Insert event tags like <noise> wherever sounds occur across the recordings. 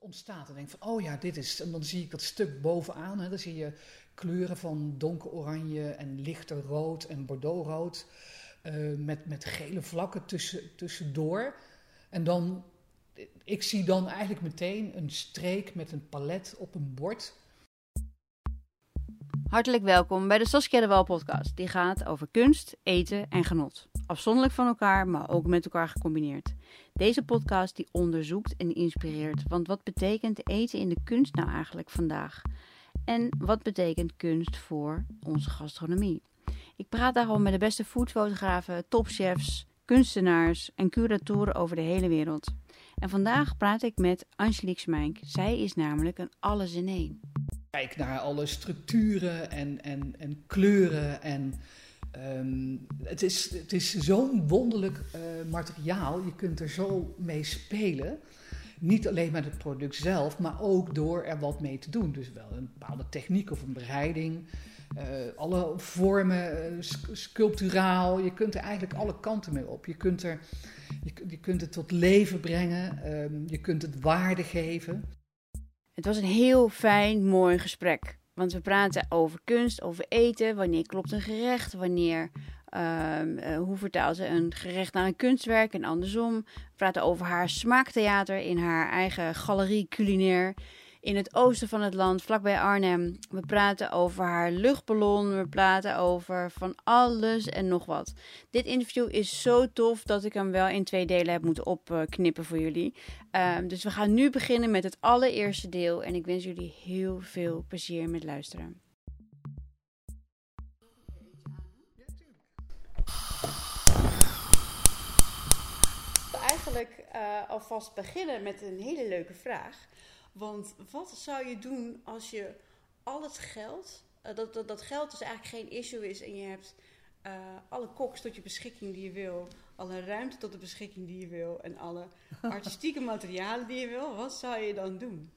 ontstaat. En denk van, oh ja, dit is... En dan zie ik dat stuk bovenaan. Hè, dan zie je kleuren van donker oranje en lichter rood en bordeauxrood. Uh, met, met gele vlakken tussen, tussendoor. En dan, ik zie dan eigenlijk meteen een streek met een palet op een bord. Hartelijk welkom bij de Saskia de podcast. Die gaat over kunst, eten en genot. Afzonderlijk van elkaar, maar ook met elkaar gecombineerd. Deze podcast die onderzoekt en inspireert. Want wat betekent eten in de kunst nou eigenlijk vandaag? En wat betekent kunst voor onze gastronomie? Ik praat daarom met de beste foodfotografen, topchefs, kunstenaars en curatoren over de hele wereld. En vandaag praat ik met Angelique Smijk. Zij is namelijk een alles in één. Kijk naar alle structuren en, en, en kleuren en Ehm, het is, het is zo'n wonderlijk uh, materiaal. Je kunt er zo mee spelen. Niet alleen met het product zelf, maar ook door er wat mee te doen. Dus wel een bepaalde techniek of een bereiding. Uh, alle vormen, uh, sculpturaal. Je kunt er eigenlijk alle kanten mee op. Je kunt, er, je, kunt het tot leven brengen. Um, je kunt het waarde geven. Het was een heel fijn, mooi gesprek. Want we praten over kunst, over eten, wanneer klopt een gerecht, wanneer, uh, hoe vertaalt ze een gerecht naar een kunstwerk en andersom. We praten over haar smaaktheater in haar eigen galerie culinair in het oosten van het land, vlakbij Arnhem. We praten over haar luchtballon, we praten over van alles en nog wat. Dit interview is zo tof dat ik hem wel in twee delen heb moeten opknippen voor jullie. Um, dus we gaan nu beginnen met het allereerste deel en ik wens jullie heel veel plezier met luisteren. Eigenlijk uh, alvast beginnen met een hele leuke vraag. Want wat zou je doen als je al het geld, uh, dat, dat, dat geld dus eigenlijk geen issue is en je hebt uh, alle koks tot je beschikking die je wil, alle ruimte tot de beschikking die je wil en alle <laughs> artistieke materialen die je wil, wat zou je dan doen?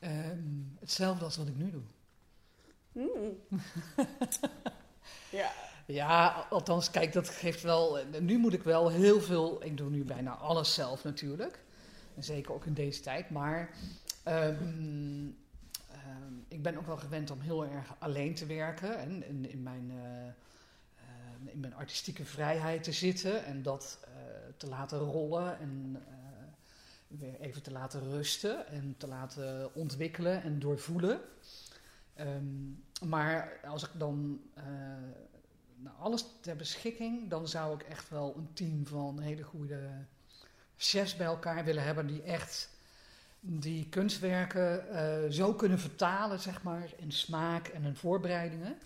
Um, hetzelfde als wat ik nu doe. Mm. <laughs> ja. Ja, althans, kijk, dat geeft wel. Nu moet ik wel heel veel. Ik doe nu bijna alles zelf natuurlijk. Zeker ook in deze tijd. Maar um, um, ik ben ook wel gewend om heel erg alleen te werken. En in, mijn, uh, uh, in mijn artistieke vrijheid te zitten. En dat uh, te laten rollen. En weer even te laten rusten. En te laten ontwikkelen en doorvoelen. Maar als ik dan nou, alles ter beschikking, dan zou ik echt wel een team van hele goede chefs bij elkaar willen hebben die echt die kunstwerken uh, zo kunnen vertalen, zeg maar, in smaak en in voorbereidingen.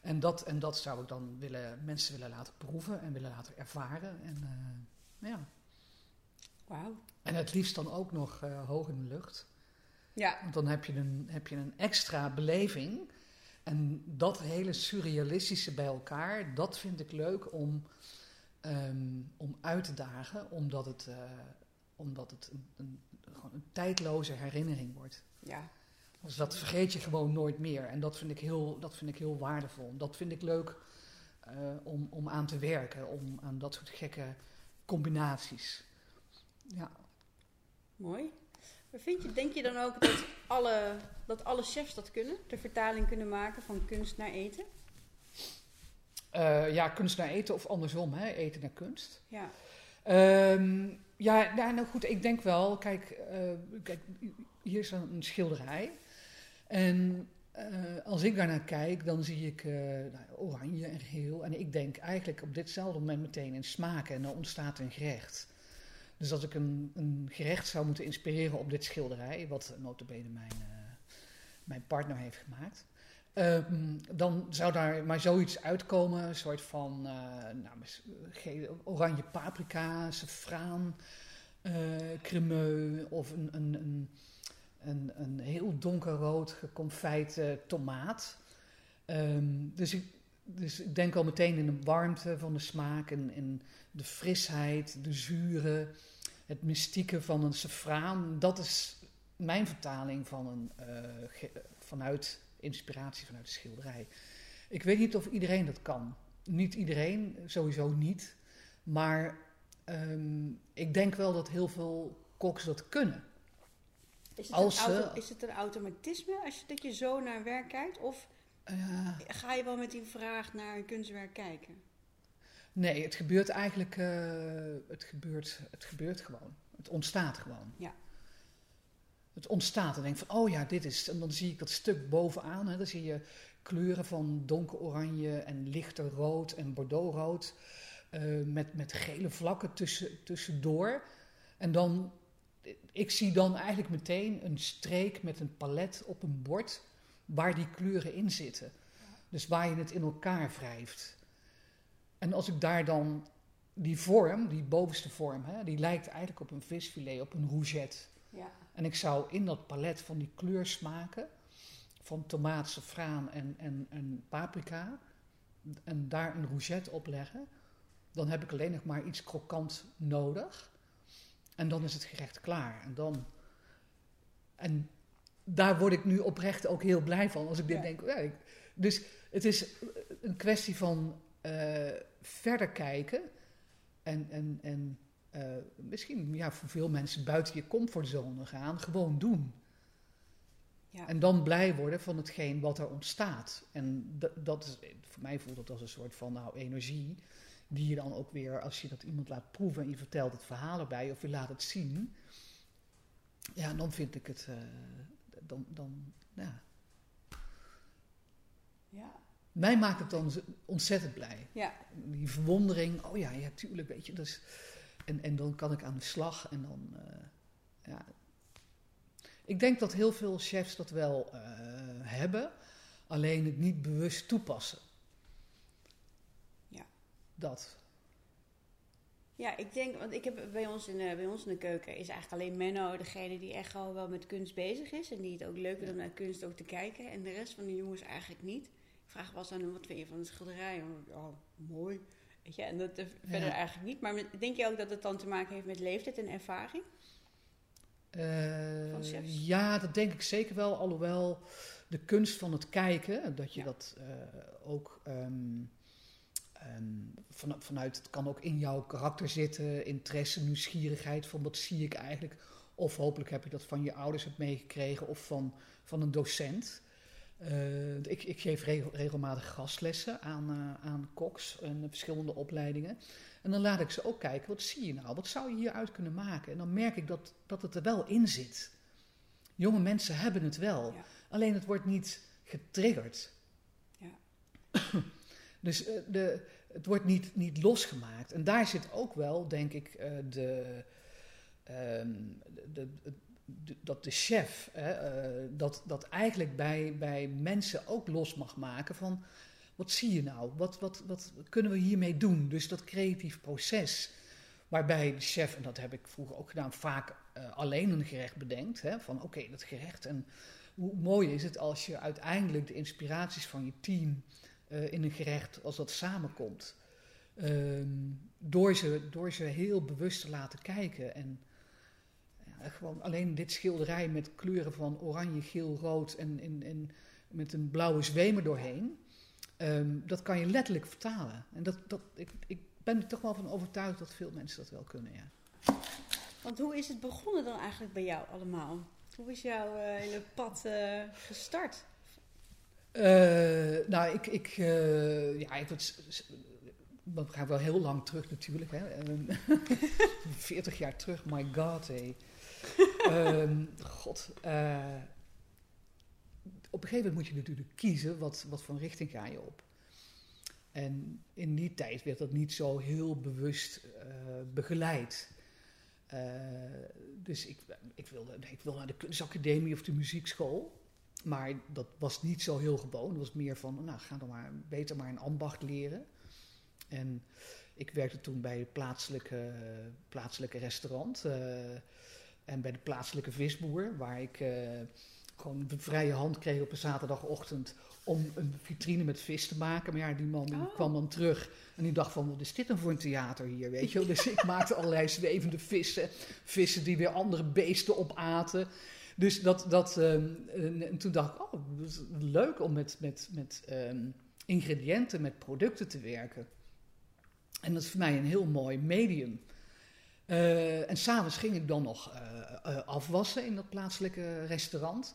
En dat, en dat zou ik dan willen, mensen willen laten proeven en willen laten ervaren. En, uh, ja. Wauw. En het liefst dan ook nog uh, hoog in de lucht. Ja. Want dan heb je een, heb je een extra beleving. En dat hele surrealistische bij elkaar, dat vind ik leuk om um, om uit te dagen, omdat het, uh, omdat het een, een, gewoon een tijdloze herinnering wordt. Ja. Dus dat vergeet je gewoon nooit meer. En dat vind ik heel, dat vind ik heel waardevol. Dat vind ik leuk uh, om, om aan te werken, om aan dat soort gekke combinaties. Ja. Mooi. Maar vind je, denk je dan ook dat alle, dat alle chefs dat kunnen? De vertaling kunnen maken van kunst naar eten? Uh, ja, kunst naar eten of andersom, hè? eten naar kunst. Ja. Um, ja, nou, nou, goed, ik denk wel, kijk, uh, kijk hier is een, een schilderij. En uh, als ik daarnaar kijk, dan zie ik nou, oranje en geel. En ik denk eigenlijk op ditzelfde moment meteen in smaken en dan ontstaat een gerecht. Dus als ik een, een gerecht zou moeten inspireren op dit schilderij, wat notabene mijn, mijn partner heeft gemaakt... Um, dan zou daar maar zoiets uitkomen, een soort van uh, nou, oranje paprika, safraan, uh, cremeux of een, een, een, een, een heel donkerrood geconfijte tomaat. Um, dus, ik, dus ik denk al meteen in de warmte van de smaak en in de frisheid, de zure, het mystieke van een safraan. Dat is mijn vertaling van een, uh, vanuit inspiratie vanuit de schilderij. Ik weet niet of iedereen dat kan. Niet iedereen, sowieso niet. Maar um, ik denk wel dat heel veel koks dat kunnen. Is het, Als een, auto- is het een automatisme als je, dat je zo naar werk kijkt? Of Ja. ga je wel met die vraag naar een kunstwerk kijken? Nee, het gebeurt eigenlijk, eh, het, gebeurt, het gebeurt gewoon. Het ontstaat gewoon. Ja. Het ontstaat en denk van, oh ja, dit is, en dan zie ik dat stuk bovenaan, hè, dan zie je kleuren van donker oranje en lichter rood en bordeauxrood, eh, met, met gele vlakken tussen, tussendoor. En dan, ik zie dan eigenlijk meteen een streek met een palet op een bord waar die kleuren in zitten. Dus waar je het in elkaar wrijft. En als ik daar dan die vorm, die bovenste vorm, hè, die lijkt eigenlijk op een visfilet, op een rougette. Ja. En ik zou in dat palet van die kleursmaken, van tomaat, safraan en, en, en paprika, en daar een rougette op leggen, dan heb ik alleen nog maar iets krokant nodig. En dan is het gerecht klaar. En, dan, en daar word ik nu oprecht ook heel blij van. Als ik dit Ja. denk. Ja, ik- dus het is een kwestie van eh, verder kijken. En, en, en eh, misschien ja, voor veel mensen buiten je comfortzone gaan. Gewoon doen. Ja. En dan blij worden van hetgeen wat er ontstaat. En dat, dat is, voor mij voelt dat als een soort van nou, energie. Die je dan ook weer, als je dat iemand laat proeven en je vertelt het verhaal erbij of je laat het zien. Ja, dan vind ik het. eh, dan, dan, ja. Ja. Mij maakt het dan ontzettend blij. Ja. Die verwondering, oh ja, ja, tuurlijk, weet je. Dus, en, en dan kan ik aan de slag en dan, eh, ja. Ik denk dat heel veel chefs dat wel eh, hebben, alleen het niet bewust toepassen. Ja. Dat. Ja, ik denk, want ik heb bij ons, in de, bij ons in de keuken is eigenlijk alleen Menno degene die echt gewoon wel met kunst bezig is. En die het ook leuk vindt om naar kunst ook te kijken. En de rest van de jongens eigenlijk niet. Ik vraag wel eens aan hem, wat vind je van het schilderij? Oh, mooi. Weet je, en dat verder eigenlijk niet. Maar denk je ook dat het dan te maken heeft met leeftijd en ervaring? Van chefs? ja, dat denk ik zeker wel. Alhoewel de kunst van het kijken, dat je Ja. dat eh, ook van, vanuit, het kan ook in jouw karakter zitten, interesse, nieuwsgierigheid van wat zie ik eigenlijk. Of hopelijk heb je dat van je ouders hebt meegekregen of van, van een docent. Eh, ik, ik geef regel- regelmatig gastlessen aan, eh, aan koks en verschillende opleidingen. En dan laat ik ze ook kijken, wat zie je nou? Wat zou je hieruit kunnen maken? En dan merk ik dat, dat het er wel in zit. Jonge mensen hebben het wel. Ja. Alleen het wordt niet getriggerd. Ja. <coughs> dus eh, de, het wordt niet, niet losgemaakt. En daar zit ook wel, denk ik, eh, de, ehm, de, de- de- dat de chef hè, eh, dat, dat eigenlijk bij, bij mensen ook los mag maken van wat zie je nou? Wat, wat, wat kunnen we hiermee doen? Dus dat creatief proces waarbij de chef, en dat heb ik vroeger ook gedaan, vaak eh, alleen een gerecht bedenkt. Hè, van oké, dat gerecht. En hoe mooi is het als je uiteindelijk de inspiraties van je team eh, in een gerecht, als dat samenkomt. Ehm, door, ze, door ze heel bewust te laten kijken. En gewoon alleen dit schilderij met kleuren van oranje, geel, rood en, en, en met een blauwe zweem er doorheen. Ehm, dat kan je letterlijk vertalen. En dat, dat, ik, ik ben er toch wel van overtuigd dat veel mensen dat wel kunnen, ja. Want hoe is het begonnen dan eigenlijk bij jou allemaal? Hoe is jouw eh, hele pad eh, gestart? Eh, nou, ik, ik, ja, ik we gaan wel heel lang terug natuurlijk. Hè. Ehm, <laughs> 40 jaar terug, my god. Hey. Ehm, God. eh, op een gegeven moment moet je natuurlijk kiezen wat, wat voor richting ga je op. En in die tijd werd dat niet zo heel bewust eh, begeleid. Eh, dus ik, ik, wilde, ik wilde naar de kunstacademie of de muziekschool. Maar dat was niet zo heel gewoon. Het was meer van, nou, ga dan maar beter maar een ambacht leren. En ik werkte toen bij het plaatselijke, plaatselijke restaurant. En bij de plaatselijke visboer, waar ik eh, gewoon de vrije hand kreeg op een zaterdagochtend om een vitrine met vis te maken. Maar ja, die man die Oh. kwam dan terug en die dacht van, wat is dit dan voor een theater hier, weet je wel. Dus <laughs> ik maakte allerlei zwevende vissen, vissen die weer andere beesten opaten. Dus dat, dat ehm, en, en toen dacht ik, oh, leuk om met, met, met ehm, ingrediënten, met producten te werken. En dat is voor mij een heel mooi medium. Uh, en s'avonds ging ik dan nog uh, afwassen in dat plaatselijke restaurant.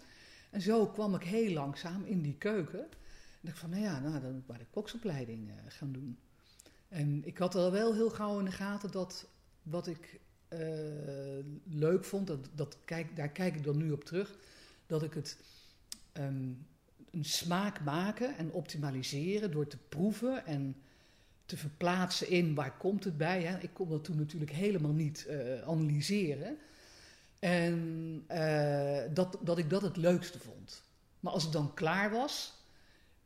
En zo kwam ik heel langzaam in die keuken. En dacht van, nou ja, nou, dan moet ik de koksopleiding gaan doen. En ik had al wel heel gauw in de gaten dat wat ik leuk vond, dat, dat kijk, daar kijk ik dan nu op terug, dat ik het um, een smaak maken en optimaliseren door te proeven en te verplaatsen in waar komt het bij. Hè? Ik kon dat toen natuurlijk helemaal niet uh, analyseren. En uh, dat, dat ik dat het leukste vond. Maar als het dan klaar was,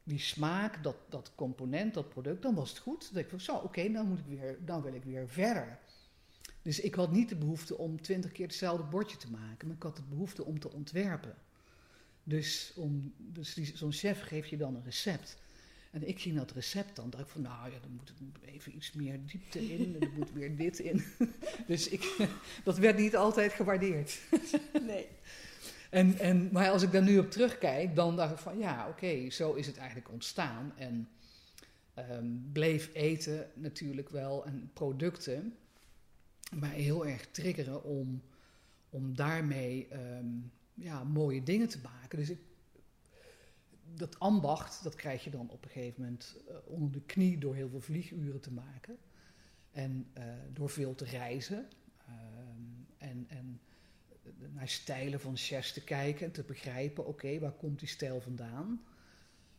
die smaak, dat, dat component, dat product, dan was het goed. Dan ik zo, oké, dan moet ik weer, dan wil ik weer verder. Dus ik had niet de behoefte om twintig keer hetzelfde bordje te maken, maar ik had de behoefte om te ontwerpen. Dus, dus zo'n chef geeft je dan een recept. En ik zie dat recept dan, dacht ik van, nou ja, dan moet er even iets meer diepte in, en er moet weer dit in. <laughs> dus ik, <laughs> dat werd niet altijd gewaardeerd. <laughs> nee. En, en, maar als ik daar nu op terugkijk, dan dacht ik van, ja, oké, zo is het eigenlijk ontstaan. En um, bleef eten natuurlijk wel en producten mij heel erg triggeren om, om daarmee um, ja, mooie dingen te maken. Dus ik, dat ambacht, dat krijg je dan op een gegeven moment uh, onder de knie door heel veel vlieguren te maken. En uh, door veel te reizen. Uh, en, en naar stijlen van chefs te kijken en te begrijpen, oké, waar komt die stijl vandaan?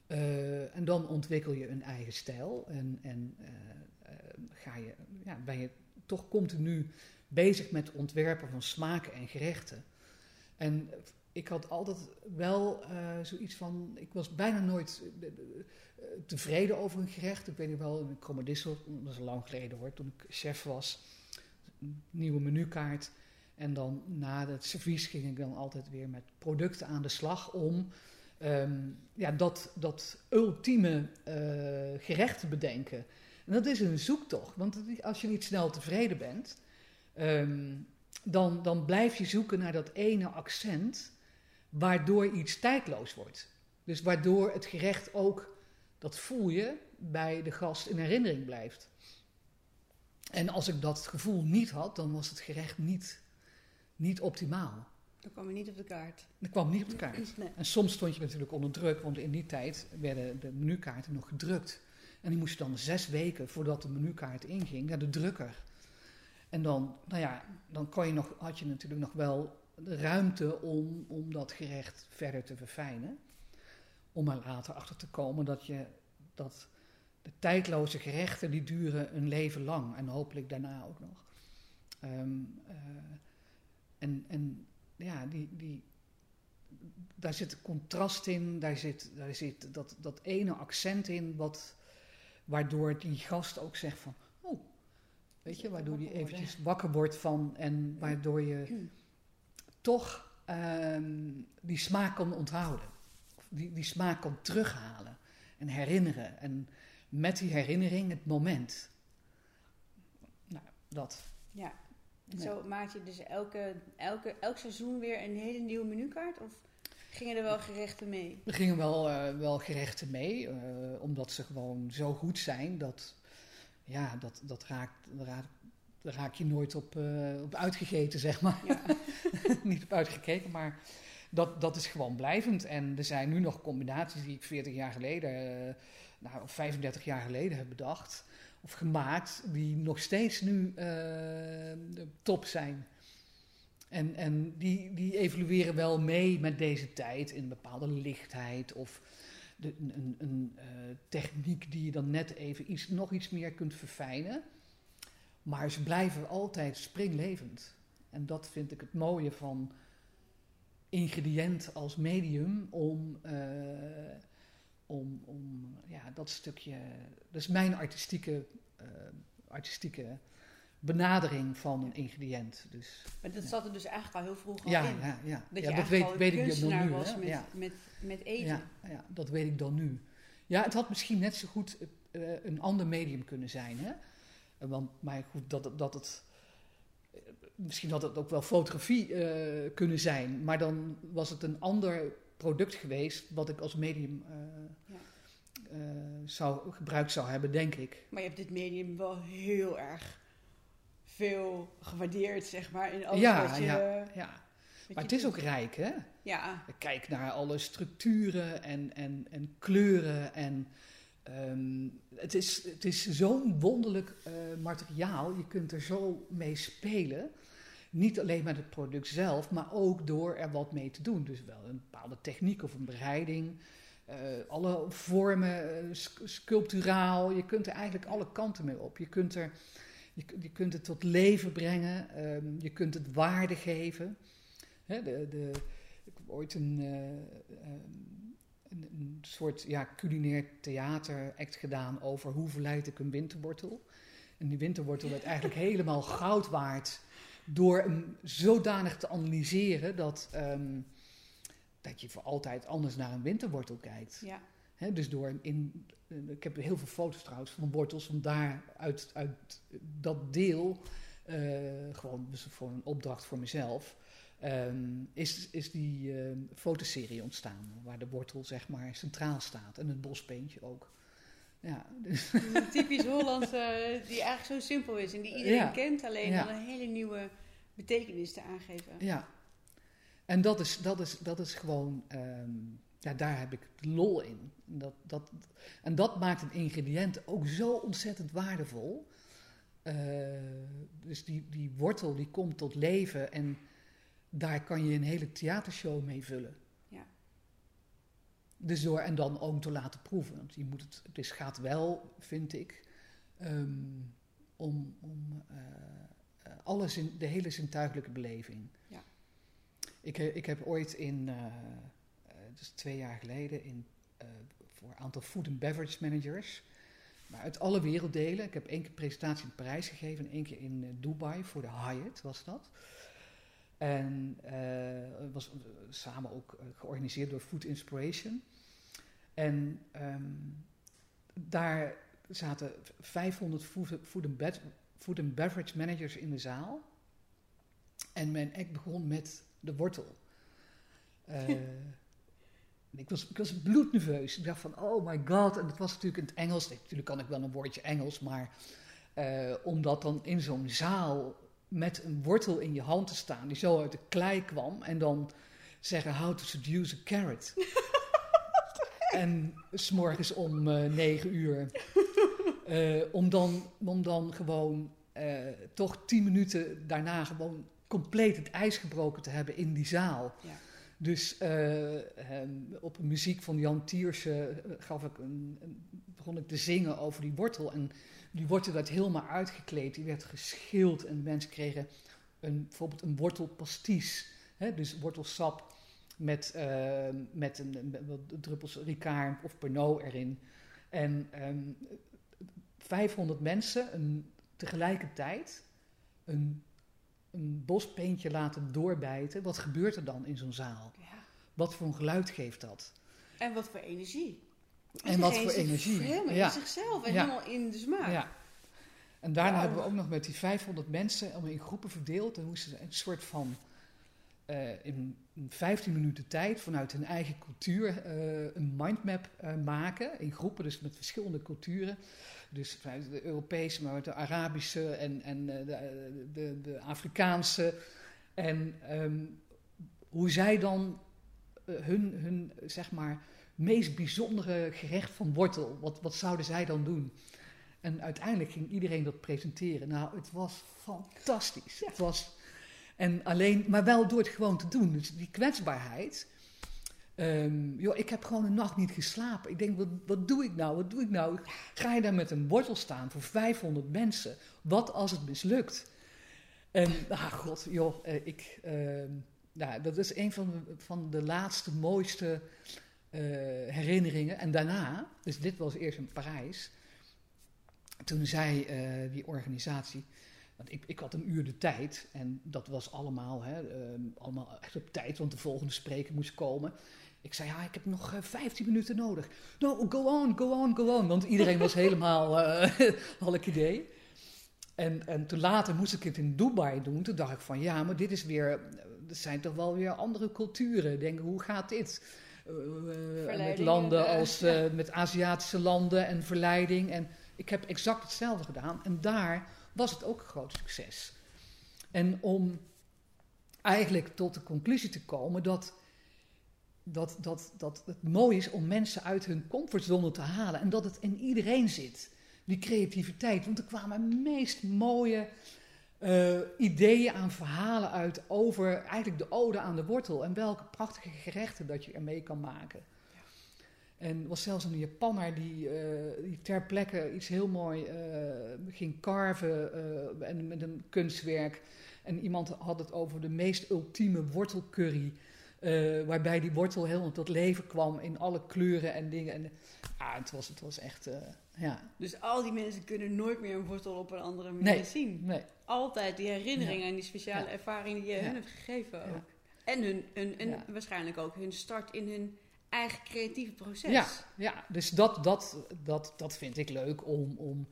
Uh, en dan ontwikkel je een eigen stijl en, en ga je, ja, ben je toch continu bezig met het ontwerpen van smaken en gerechten. En ik had altijd wel uh, zoiets van. Ik was bijna nooit uh, tevreden over een gerecht. Ik weet niet wel, in Kromadissel, dat is lang geleden hoor, toen ik chef was. Nieuwe menukaart. En dan na het servies ging ik dan altijd weer met producten aan de slag om um, ja, dat, dat ultieme gerecht te bedenken. En dat is een zoektocht, want als je niet snel tevreden bent, um, dan, dan blijf je zoeken naar dat ene accent waardoor iets tijdloos wordt. Dus waardoor het gerecht ook, dat voel je, bij de gast in herinnering blijft. En als ik dat gevoel niet had, dan was het gerecht niet, niet optimaal. Dan kwam je niet op de kaart. Dat kwam niet op de kaart. <laughs> Nee. En soms stond je natuurlijk onder druk, want in die tijd werden de menukaarten nog gedrukt. En die moesten dan zes weken voordat de menukaart inging naar de drukker. En dan, nou ja, dan kon je nog, had je natuurlijk nog wel ruimte om, om dat gerecht verder te verfijnen. Om er later achter te komen dat, je, dat de tijdloze gerechten die duren een leven lang en hopelijk daarna ook nog. Um, uh, en, en ja, die, die, daar zit contrast in, daar zit, daar zit dat, dat ene accent in, wat, waardoor die gast ook zegt van, oh, weet je, waardoor die eventjes wakker wordt van en waardoor je toch um, die smaak kan onthouden. Die, die smaak kan terughalen en herinneren. En met die herinnering het moment. Nou, dat. Ja. En zo maak je dus elke, elke, elk seizoen weer een hele nieuwe menukaart? Of gingen er wel gerechten mee? Er gingen wel, uh, wel gerechten mee, uh, omdat ze gewoon zo goed zijn dat, ja, dat, dat raakt, raakt daar raak je nooit op, uh, op uitgegeten, zeg maar. Ja. <laughs> Niet op uitgekeken, maar dat, dat is gewoon blijvend. En er zijn nu nog combinaties die ik 40 jaar geleden, uh, nou, of 35 jaar geleden heb bedacht of gemaakt, die nog steeds nu uh, top zijn. En, en die, die evolueren wel mee met deze tijd in een bepaalde lichtheid of de, een, een techniek die je dan net even iets, nog iets meer kunt verfijnen. Maar ze blijven altijd springlevend. En dat vind ik het mooie van ingrediënt als medium om, uh, om, om ja, dat stukje. Dat is mijn artistieke, uh, artistieke benadering van een ingrediënt. Dus, maar dat zat er dus eigenlijk al heel vroeg al ja, in. Ja, ja. Dat, ja, dat weet, weet ik dan nu. was hè? met, ja. met, met eten. Ja, ja, dat weet ik dan nu. Ja, het had misschien net zo goed uh, een ander medium kunnen zijn. Hè? Want, maar goed, dat, dat het. Misschien had het ook wel fotografie uh, kunnen zijn, maar dan was het een ander product geweest wat ik als medium uh, ja. uh, zou, gebruikt zou hebben, denk ik. Maar je hebt dit medium wel heel erg veel gewaardeerd, zeg maar, in alles ja, wat je... ja, ja. Maar het is ook rijk, hè? Ja, Kijk naar alle structuren en, en, en kleuren. En, ehm, het is, het is zo'n wonderlijk eh, materiaal. Je kunt er zo mee spelen. Niet alleen met het product zelf, maar ook door er wat mee te doen. Dus wel een bepaalde techniek of een bereiding. eh, alle vormen, eh, sc- sculpturaal. Je kunt er eigenlijk alle kanten mee op. Je kunt, er, je, je kunt het tot leven brengen. ehm, je kunt het waarde geven. Hè, de, de, ik heb ooit een, eh, ehm, een, soort ja, culinair theateract gedaan over hoe verleid ik een winterwortel. En die winterwortel werd eigenlijk <laughs> helemaal goud waard door hem zodanig te analyseren dat, ehm, dat je voor altijd anders naar een winterwortel kijkt. ja. Dus door in, eh, ik heb heel veel foto's trouwens van wortels, van daar uit, uit dat deel, eh, gewoon dus voor een opdracht voor mezelf, ehm, is, is die ehm, fotoserie ontstaan. Waar de wortel zeg maar centraal staat en het bospeentje ook. Ja, dus, Een <laughs> typisch Hollandse, die eigenlijk zo simpel is en die iedereen Ja. kent, alleen Ja. dan een hele nieuwe betekenis te aangeven. ja. En dat is, dat is, dat is gewoon, ehm, ja, daar heb ik lol in. Dat, dat, en dat maakt een ingrediënt ook zo ontzettend waardevol. Eh, dus die, die wortel die komt tot leven en daar kan je een hele theatershow mee vullen. Ja. Dus door en dan ook te laten proeven. Want je moet het, het is, gaat wel, vind ik, ehm, om, om eh, alles in de hele zintuigelijke beleving. Ja. Ik, ik heb ooit in, eh, dus twee jaar geleden, in, voor een aantal food and beverage managers, maar uit alle werelddelen. Ik heb één keer presentatie in Parijs gegeven en één keer in Dubai voor de Hyatt was dat. En eh, het was eh, samen ook eh, georganiseerd door Food Inspiration. En ehm, daar zaten 500 food, food, and bed- food and beverage managers in de zaal. En mijn act begon met de wortel. Ik, was, ik was bloednerveus. Ik dacht van, oh my god. En het was natuurlijk in het Engels. Natuurlijk kan ik wel een woordje Engels, maar eh, om dat dan in zo'n zaal met een wortel in je hand te staan, die zo uit de klei kwam, en dan zeggen how to seduce a carrot. <laughs> en s'morgens om eh, negen uur. Eh, om, dan, om dan gewoon eh, toch tien minuten daarna gewoon compleet het ijs gebroken te hebben in die zaal. Ja. Dus ehm, op muziek van Jan Tiersen gaf ik een, een- begon ik te zingen over die wortel. En die wortel werd helemaal uitgekleed, die werd geschild. En mensen kregen een, bijvoorbeeld een wortelpasties. Hè? Dus wortelsap met, eh, met een, druppels Ricard of Pernod erin. En ehm 500 mensen een, tegelijkertijd een, een bospeentje laten doorbijten. Wat gebeurt er dan in zo'n zaal? Ja. Wat voor een geluid geeft dat? En wat voor energie. En wat voor energie. Helemaal Ja. in zichzelf en helemaal in de smaak. Ja. En daarna hebben we ook nog met die 500 mensen allemaal in groepen verdeeld. En moesten ze een soort van eh, in 15 minuten tijd vanuit hun eigen cultuur eh, een mindmap eh, maken. In groepen, dus met verschillende culturen. Dus vanuit de Europese, maar de Arabische en, en de, de, de Afrikaanse. En ehm, hoe zij dan hun, hun, zeg maar, meest bijzondere gerecht van wortel, wat, wat zouden zij dan doen? En uiteindelijk ging iedereen dat presenteren. Nou, het was fantastisch. Het was, en alleen, maar wel door het gewoon te doen. Dus die kwetsbaarheid. Ehm, joh, ik heb gewoon een nacht niet geslapen. Ik denk, wat, wat doe ik nou? Wat doe ik nou? Ga je daar met een wortel staan voor 500 mensen? Wat als het mislukt? En, ah god, joh, eh, ik, ehm, nou, dat is een van de, van de laatste mooiste herinneringen. En daarna, dus dit was eerst in Parijs, toen zei eh, die organisatie, want ik, ik had een uur de tijd en dat was allemaal, hè, ehm, allemaal echt op tijd, want de volgende spreker moest komen. Ik zei, ja, ik heb nog eh, 15 minuten nodig. No, go on, go on, go on. Want iedereen was <laughs> helemaal, eh <laughs> had ik idee. En, en toen later moest ik het in Dubai doen. Toen dacht ik van, ja, maar dit is weer, er zijn toch wel weer andere culturen. Ik denk, hoe gaat dit? Eh, eh, met landen en, eh, als, met Aziatische landen en verleiding. En ik heb exact hetzelfde gedaan. En daar was het ook een groot succes. En om eigenlijk tot de conclusie te komen dat, dat, dat, dat het mooi is om mensen uit hun comfortzone te halen en dat het in iedereen zit, die creativiteit. Want er kwamen meest mooie uh, ideeën aan verhalen uit over eigenlijk de ode aan de wortel en welke prachtige gerechten dat je ermee kan maken. En er was zelfs een Japanner die, uh, die ter plekke iets heel mooi uh, ging carven en met een kunstwerk. En iemand had het over de meest ultieme wortelcurry. waarbij die wortel helemaal tot leven kwam in alle kleuren en dingen. En, ah, het, was, het was echt, ja. Dus al die mensen kunnen nooit meer een wortel op een andere manier nee, zien. Nee, altijd die herinneringen en die speciale ervaringen die je hun hebt gegeven ook. En, hun, hun, waarschijnlijk ook hun start in hun eigen creatieve proces. Ja, ja dus dat, dat, dat, dat vind ik leuk om, om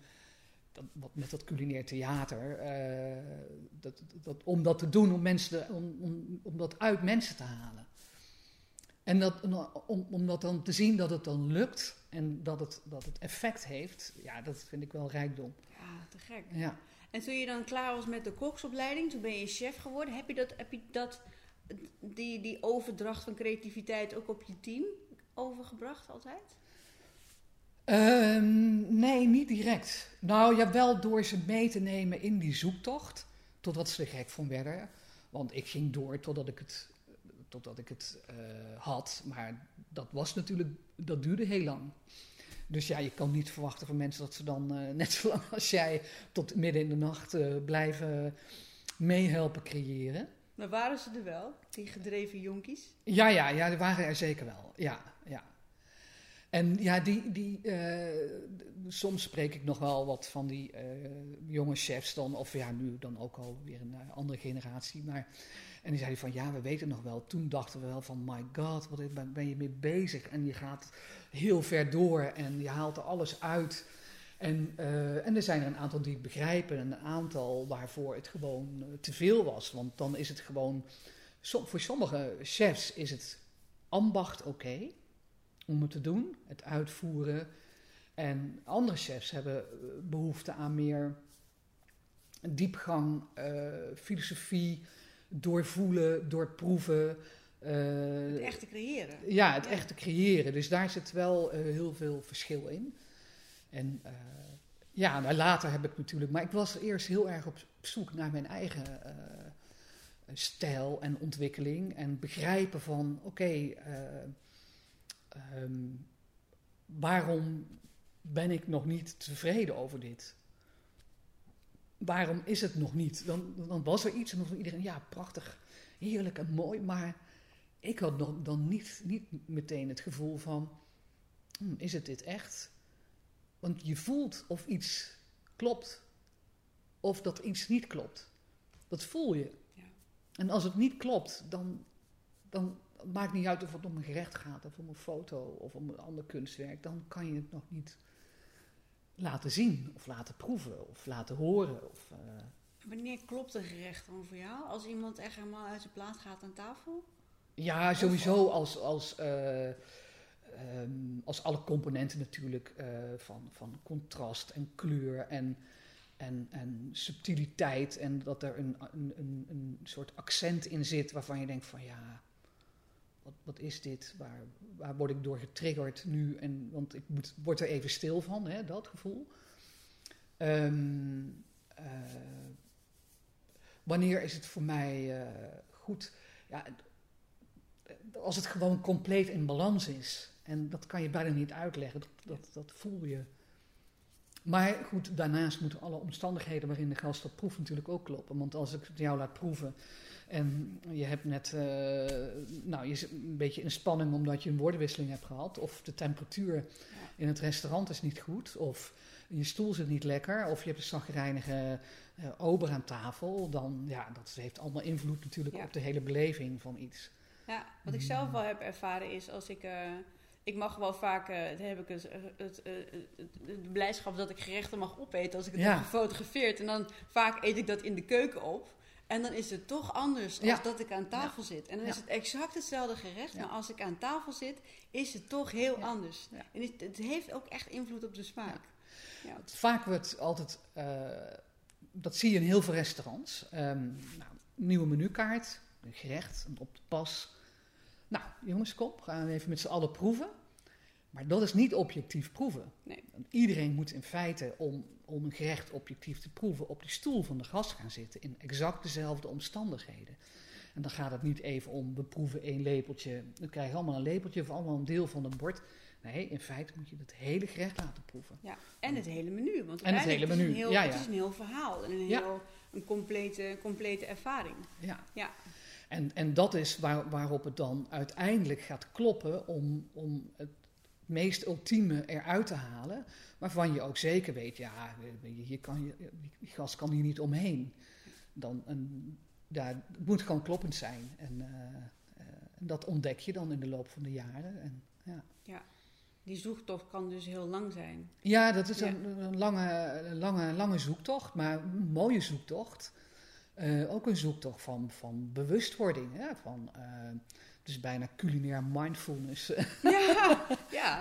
dat, wat met dat culinair theater, uh, dat, dat, om dat te doen, om, mensen, om, om, om dat uit mensen te halen. En dat, om, om dat dan te zien dat het dan lukt en dat het, dat het effect heeft, ja, dat vind ik wel rijkdom. Ja, te gek. Ja. En toen je dan klaar was met de koksopleiding, toen ben je chef geworden. Heb je dat, heb je dat die, die overdracht van creativiteit ook op je team overgebracht altijd? Um, nee, niet direct. Nou ja, wel door ze mee te nemen in die zoektocht, totdat ze er gek van werden. Want ik ging door totdat ik het, totdat ik het uh, had. Maar dat was natuurlijk, dat duurde heel lang. Dus ja, je kan niet verwachten van mensen dat ze dan uh, net zo lang als jij tot midden in de nacht uh, blijven meehelpen creëren. Maar waren ze er wel, die gedreven jonkies? Ja, ja, ja, die waren er zeker wel. Ja, ja. En ja, die, die, uh, soms spreek ik nog wel wat van die jonge chefs dan, of ja, nu dan ook al weer een andere generatie. Maar en die zei van ja, we weten nog wel. Toen dachten we wel van my god, wat ben je mee bezig? En je gaat heel ver door en je haalt er alles uit. En, en er zijn er een aantal die het begrijpen en een aantal waarvoor het gewoon te veel was. Want dan is het gewoon, voor sommige chefs is het ambacht oké om het te doen, het uitvoeren. En andere chefs hebben eh, behoefte aan meer diepgang, filosofie, doorvoelen, doorproeven. Uh, het echte creëren. Ja, het echte creëren. Dus daar zit wel uh, heel veel verschil in. En ja, nou, later heb ik natuurlijk... Maar ik was eerst heel erg op zoek naar mijn eigen stijl en ontwikkeling. En begrijpen van, oké, okay, um, waarom ben ik nog niet tevreden over dit? waarom is het nog niet? Dan, dan was er iets en dan iedereen, ja, prachtig, heerlijk en mooi. Maar ik had nog, dan niet, niet meteen het gevoel van, hm, is het dit echt? Want je voelt of iets klopt of dat iets niet klopt. Dat voel je. Ja. En als het niet klopt, dan, dan maakt niet uit of het om een gerecht gaat, of om een foto, of om een ander kunstwerk. Dan kan je het nog niet laten zien, of laten proeven, of laten horen. Of, uh... Wanneer klopt een gerecht dan voor jou? Als iemand echt helemaal uit zijn plaat gaat aan tafel? Ja, sowieso als, als, uh, um, als alle componenten natuurlijk uh, van, van contrast en kleur en, en, en subtiliteit. En dat er een, een, een, een soort accent in zit waarvan je denkt van ja, wat, wat is dit? Waar, waar word ik door getriggerd nu? En, want ik moet, word er even stil van, hè, dat gevoel. Um, uh, wanneer is het voor mij uh, goed? Ja, als het gewoon compleet in balans is. En dat kan je bijna niet uitleggen, dat, dat, dat voel je. Maar goed, daarnaast moeten alle omstandigheden waarin de gast dat proeft natuurlijk ook kloppen. Want als ik jou laat proeven en je hebt net, uh, nou, je zit een beetje in spanning omdat je een woordenwisseling hebt gehad. Of de temperatuur in het restaurant is niet goed. Of je stoel zit niet lekker. Of je hebt een zagrijnige uh, ober aan tafel. Dan, ja, dat heeft allemaal invloed natuurlijk op de hele beleving van iets. Ja, wat ik zelf wel heb ervaren is als ik... Uh, ik mag wel vaak, uh, heb ik het, het, de blijdschap dat ik gerechten mag opeten als ik het ja. heb gefotografeerd. En dan vaak eet ik dat in de keuken op. En dan is het toch anders als dat ik aan tafel zit. En dan is het exact hetzelfde gerecht, maar als ik aan tafel zit, is het toch heel anders. En het, het, heeft ook echt invloed op de smaak. Vaak wordt altijd uh, dat zie je in heel veel restaurants. Ehm, nou, nieuwe menukaart, een gerecht, een op de pas. Nou, jongens, kom, gaan we even met z'n allen proeven. Maar dat is niet objectief proeven. Nee. Iedereen moet in feite, om, om een gerecht objectief te proeven, op die stoel van de gast gaan zitten. In exact dezelfde omstandigheden. En dan gaat het niet even om, we proeven één lepeltje. Dan krijg je allemaal een lepeltje of allemaal een deel van het bord. Nee, in feite moet je het hele gerecht laten proeven. Ja, en het hele menu. Want En het hele menu, Is een heel, ja, ja. Het is een heel verhaal en een, Ja. heel, een complete, complete ervaring. Ja. Ja. En, en dat is waar, waarop het dan uiteindelijk gaat kloppen om, om het meest ultieme eruit te halen. Waarvan je ook zeker weet, ja, je, hier kan je, die gast kan hier niet omheen. Dan, een, ja, het moet gewoon kloppend zijn. En, eh, eh, en dat ontdek je dan in de loop van de jaren. En, ja. Die zoektocht kan dus heel lang zijn. Ja, dat is Ja. een, een lange, lange, lange zoektocht, maar een mooie zoektocht. Eh, ook een zoektocht van, van bewustwording. Hè? Van, is bijna culinair mindfulness. Ja, ja.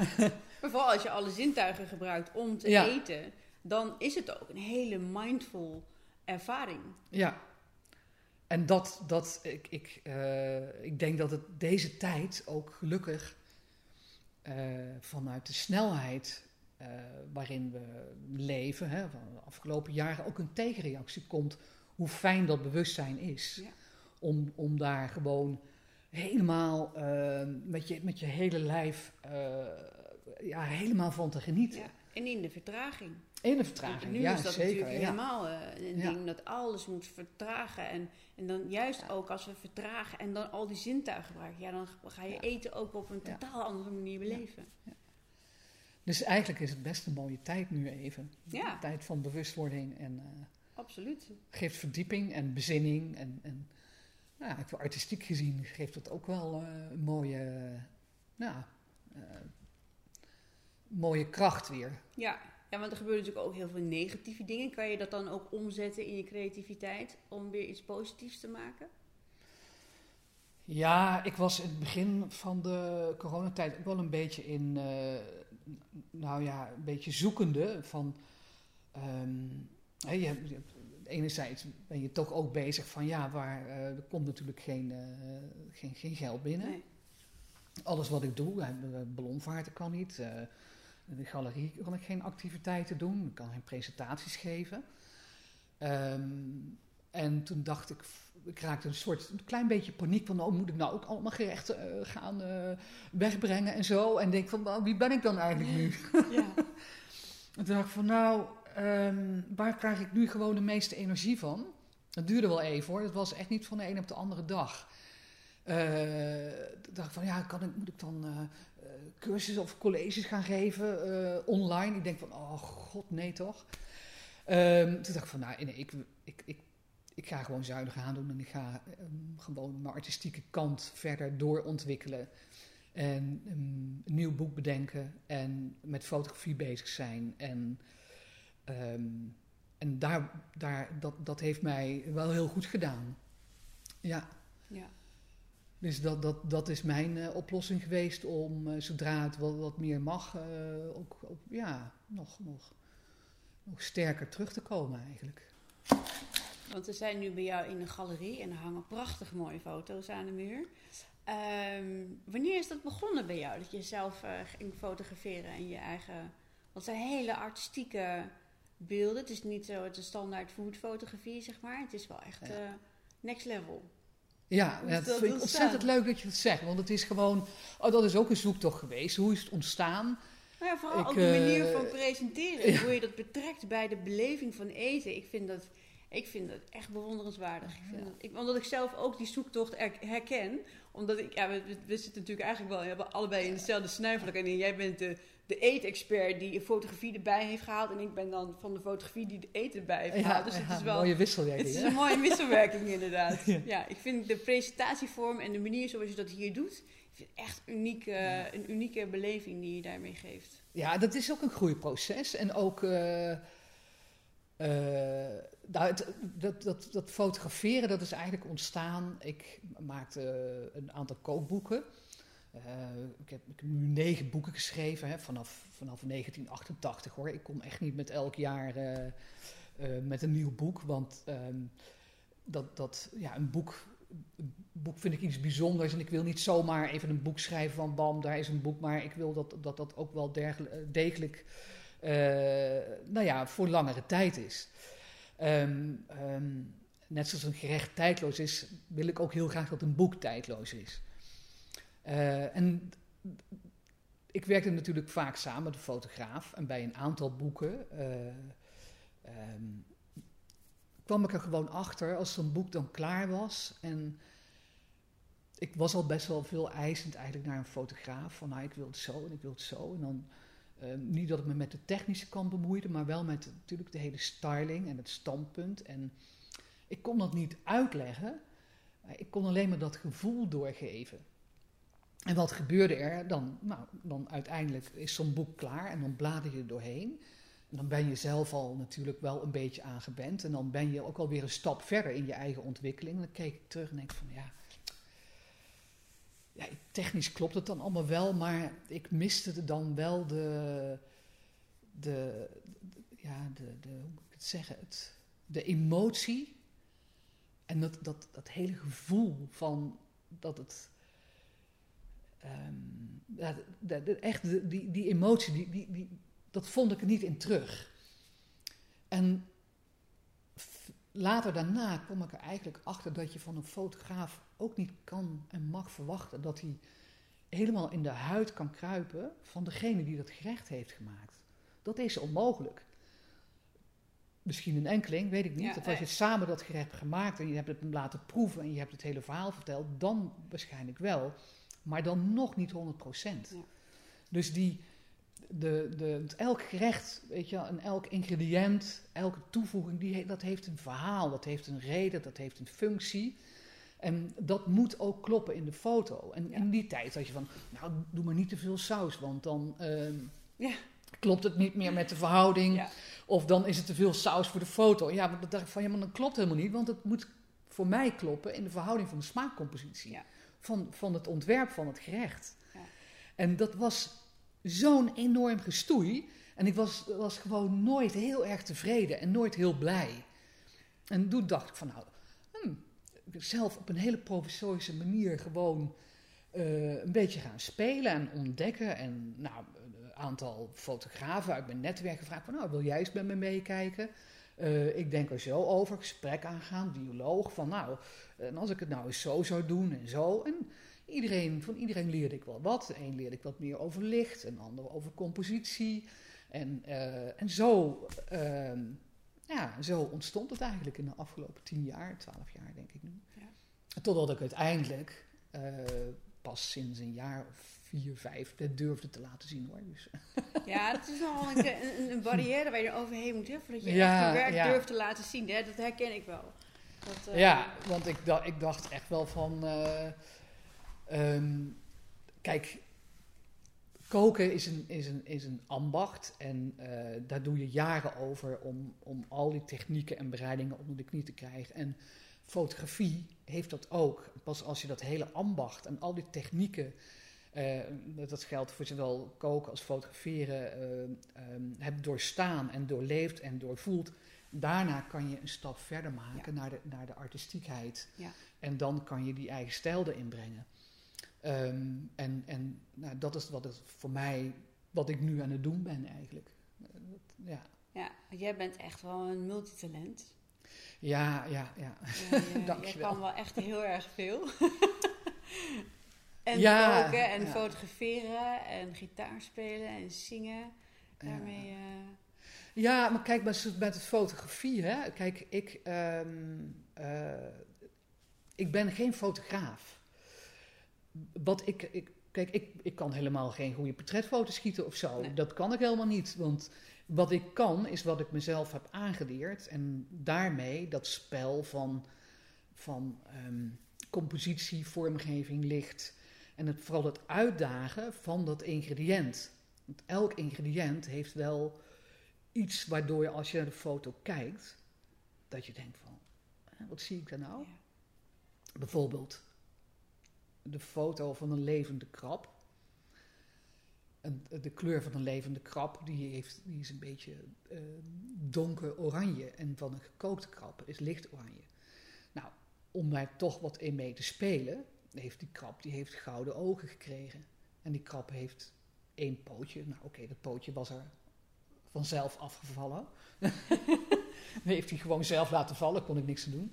Maar vooral als je alle zintuigen gebruikt om te Ja. eten, dan is het ook een hele mindful ervaring. ja. En dat, dat ik, ik, eh, ik denk dat het deze tijd ook gelukkig eh, vanuit de snelheid eh, waarin we leven, hè, van de afgelopen jaren ook een tegenreactie komt hoe fijn dat bewustzijn is. Ja. Om, om daar gewoon helemaal eh, met, je, met je hele lijf eh, ja, helemaal van te genieten. Ja. En in de vertraging. In de vertraging, nu ja is dat zeker. natuurlijk Ja. helemaal eh, een ding dat alles moet vertragen. En, en dan juist ook als we vertragen en dan al die zintuigen gebruiken, ja, dan ga je eten ook op een totaal andere manier beleven. Dus eigenlijk is het best een mooie tijd nu even. Ja. Een tijd van bewustwording en eh, Absoluut. geeft verdieping en bezinning. En, en nou, ik artistiek gezien geeft het ook wel eh, een mooie, nou, mooie kracht weer. Ja. ja, want er gebeuren natuurlijk ook heel veel negatieve dingen. Kan je dat dan ook omzetten in je creativiteit om weer iets positiefs te maken? Ja, ik was in het begin van de coronatijd ook wel een beetje in, eh, nou ja, een beetje zoekende van, hè, je, hebt- je hebt- enerzijds ben je toch ook bezig van, ja, waar, eh, er komt natuurlijk geen, eh, geen, geen geld binnen. Nee. Alles wat ik doe, eh, ballonvaarten kan niet, in de galerie kan ik geen activiteiten doen, ik kan geen presentaties geven. Ehm, en toen dacht ik, ik raakte een soort een klein beetje paniek van, oh, moet ik nou ook allemaal gerechten gaan wegbrengen en zo? En denk van, nou, wie ben ik dan eigenlijk nu? Ja. <laughs> En toen dacht ik van, nou, ehm, waar krijg ik nu gewoon de meeste energie van? Dat duurde wel even hoor, dat was echt niet van de een op de andere dag. Toen dacht ik van, ja, kan ik, moet ik dan eh, cursussen of colleges gaan geven online? Ik denk van, oh god, nee toch? Ehm, toen dacht ik van, nou, nee, ik, ik, ik, ik ga gewoon zuinig aandoen en ik ga ehm, gewoon mijn artistieke kant verder doorontwikkelen. En een nieuw boek bedenken en met fotografie bezig zijn. En, ehm, en daar, daar, dat, dat heeft mij wel heel goed gedaan. Ja, ja. dus dat, dat, dat is mijn eh, oplossing geweest om, eh, zodra het wat, wat meer mag, eh, ook, ook ja, nog, nog, nog sterker terug te komen eigenlijk. Want we zijn nu bij jou in een galerie en er hangen prachtig mooie foto's aan de muur. Ehm, wanneer is dat begonnen bij jou? Dat je zelf ging fotograferen en je eigen. Want het zijn hele artistieke beelden. Het is niet zo het is standaard foodfotografie, zeg maar. Het is wel echt Ja. eh, next level. Ja, is dat dat vind ik ontzettend leuk dat je dat zegt. Want het is gewoon, oh, dat is ook een zoektocht geweest. Hoe is het ontstaan? Nou ja, vooral Ik, ook de manier eh, van presenteren. Hoe je dat betrekt bij de beleving van eten. Ik vind dat, ik vind dat echt bewonderenswaardig. Ik vind Ja. dat, ik, omdat ik zelf ook die zoektocht er- herken. Omdat ik, ja, we, zitten natuurlijk eigenlijk wel, we hebben allebei in hetzelfde snuifvlak. En jij bent de, de eetexpert die fotografie erbij heeft gehaald. En ik ben dan van de fotografie die de eten erbij heeft gehaald. Dus het ja, is wel... mooie wisselwerking. Het is een mooie wisselwerking inderdaad. <laughs> Ja. Ja. ik vind de presentatievorm en de manier zoals je dat hier doet, ik vind echt uniek, een unieke beleving die je daarmee geeft. Ja, dat is ook een groeiproces. En ook eh, eh, nou, het- dat, dat, dat fotograferen, dat is eigenlijk ontstaan. Ik maakte een aantal kookboeken. Eh, ik, heb, ik heb nu negen boeken geschreven hè, vanaf, vanaf 1988 hoor. Ik kom echt niet met elk jaar eh, met een nieuw boek. Want ehm, dat, dat, ja, een boek, boek vind ik iets bijzonders. En ik wil niet zomaar even een boek schrijven van bam, daar is een boek. Maar ik wil dat dat, dat ook wel degelijk nou ja, voor langere tijd is. Ehm, ehm, net zoals een gerecht tijdloos is, wil ik ook heel graag dat een boek tijdloos is. Uh, en ik werkte natuurlijk vaak samen met een fotograaf. En bij een aantal boeken uh, kwam ik er gewoon achter als zo'n boek dan klaar was. En ik was al best wel veel eisend eigenlijk naar een fotograaf. Van nou, ik wil het zo en ik wil het zo. En dan Ehm, niet dat ik me met de technische kant bemoeide, maar wel met natuurlijk de hele styling en het standpunt. En ik kon dat niet uitleggen. Ik kon alleen maar dat gevoel doorgeven. En wat gebeurde er? Dan, nou, dan uiteindelijk is zo'n boek klaar en dan blader je er doorheen. En dan ben je zelf al natuurlijk wel een beetje aangebend. En dan ben je ook alweer een stap verder in je eigen ontwikkeling. Dan keek ik terug en denk van ja, ja, technisch klopt het dan allemaal wel, maar ik miste dan wel de, de, ja, de, de, hoe moet ik het zeggen, het, de emotie en dat, dat, dat hele gevoel van dat het, um, ja, de, de, echt die, die emotie, die, die, die, dat vond ik er niet in terug. En later daarna kwam ik er eigenlijk achter dat je van een fotograaf ook niet kan en mag verwachten dat hij helemaal in de huid kan kruipen van degene die dat gerecht heeft gemaakt. Dat is onmogelijk. Misschien een enkeling, weet ik niet. Ja, als je samen dat gerecht hebt gemaakt en je hebt het hem laten proeven en je hebt het hele verhaal verteld, dan waarschijnlijk wel. Maar dan nog niet 100 procent. Ja. Dus die, de, de, elk gerecht, weet je, en elk ingrediënt, elke toevoeging, die, dat heeft een verhaal, dat heeft een reden, dat heeft een functie. En dat moet ook kloppen in de foto. En in die tijd had je van, nou, doe maar niet te veel saus, want dan ehm, ja. klopt het niet meer met de verhouding. Of dan is het te veel saus voor de foto. Ja, maar dat dacht ik van, ja, maar dat klopt helemaal niet, want het moet voor mij kloppen in de verhouding van de smaakcompositie. Van, van het ontwerp van het gerecht. En dat was zo'n enorm gestoei. En ik was, was gewoon nooit heel erg tevreden en nooit heel blij. En toen dacht ik van, nou, hmm, zelf op een hele provisorische manier gewoon uh, een beetje gaan spelen en ontdekken. En nou, een aantal fotografen uit mijn netwerk gevraagd van, nou, wil jij eens met me meekijken? Uh, ik denk er zo over, gesprek aangaan, dialoog, van nou, en als ik het nou eens zo zou doen en zo. En iedereen, van iedereen leerde ik wel wat. De een leerde ik wat meer over licht, een ander over compositie. En, uh, en zo ehm, ja, zo ontstond het eigenlijk in de afgelopen tien jaar, twaalf jaar denk ik nu. Ja. Totdat ik uiteindelijk uh, pas sinds een jaar of vier, vijf het durfde te laten zien hoor. Dus. <laughs> Ja, dat is nogal een, een, een, barrière waar je overheen moet, hè, voordat je ja, echt je werk durft te laten zien. Hè? Dat herken ik wel. Dat, uh, ja, want ik, dacht, ik dacht echt wel van... Uh, um, kijk, koken is een, is een, is een ambacht en uh, daar doe je jaren over om, om al die technieken en bereidingen onder de knie te krijgen. En fotografie heeft dat ook. Pas als je dat hele ambacht en al die technieken, dat geldt voor zowel koken als fotograferen, um, hebt doorstaan en doorleefd en doorvoeld, daarna kan je een stap verder maken naar, de, naar de artistiekheid. Ja. En dan kan je die eigen stijl erin brengen. Um, en en nou, dat is wat het voor mij, wat ik nu aan het doen ben eigenlijk. Ja, ja jij bent echt wel een multitalent. Ja, ja, ja. ja <laughs> je, kan wel echt heel erg veel. <laughs> en ja, koken en fotograferen en gitaar spelen en zingen. Daarmee... Uh... Ja, maar kijk, met, met het fotografie, hè. Kijk, ik, um, uh, ik ben geen fotograaf wat ik, ik kijk, ik, ik kan helemaal geen goede portretfoto schieten of zo. Dat kan ik helemaal niet. Want wat ik kan, is wat ik mezelf heb aangeleerd. En daarmee dat spel van, van ehm, compositie, vormgeving, licht. En het, vooral het uitdagen van dat ingrediënt. Want elk ingrediënt heeft wel iets waardoor je als je naar de foto kijkt, dat je denkt van, wat zie ik daar nou? Ja. Bijvoorbeeld de foto van een levende krab. een, de kleur van een levende krab, die, heeft, die is een beetje uh, donker oranje. En van een gekookte krab is licht oranje. Nou, om daar toch wat in mee te spelen, heeft die krab die heeft gouden ogen gekregen. En die krab heeft één pootje. Nou oké, dat pootje was er vanzelf afgevallen. <laughs> Dan heeft hij gewoon zelf laten vallen, kon ik niks aan doen.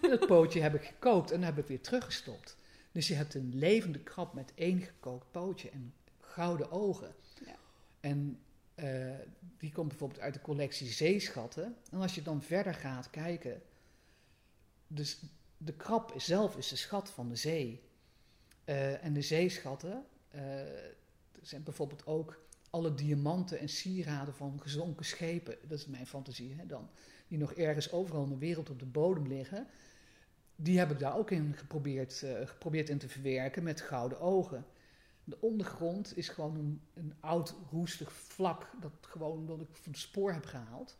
dat pootje heb ik gekookt en heb ik weer teruggestopt. Dus je hebt een levende krab met één gekookt pootje en gouden ogen. Ja. En uh, die komt bijvoorbeeld uit de collectie zeeschatten. En als je dan verder gaat kijken, dus de krab zelf is de schat van de zee. Uh, en de zeeschatten uh, zijn bijvoorbeeld ook alle diamanten en sieraden van gezonken schepen. Dat is mijn fantasie hè, dan. Die nog ergens overal in de wereld op de bodem liggen. Die heb ik daar ook in geprobeerd, uh, geprobeerd in te verwerken met gouden ogen. De ondergrond is gewoon een, oud roestig vlak dat gewoon dat ik van het spoor heb gehaald.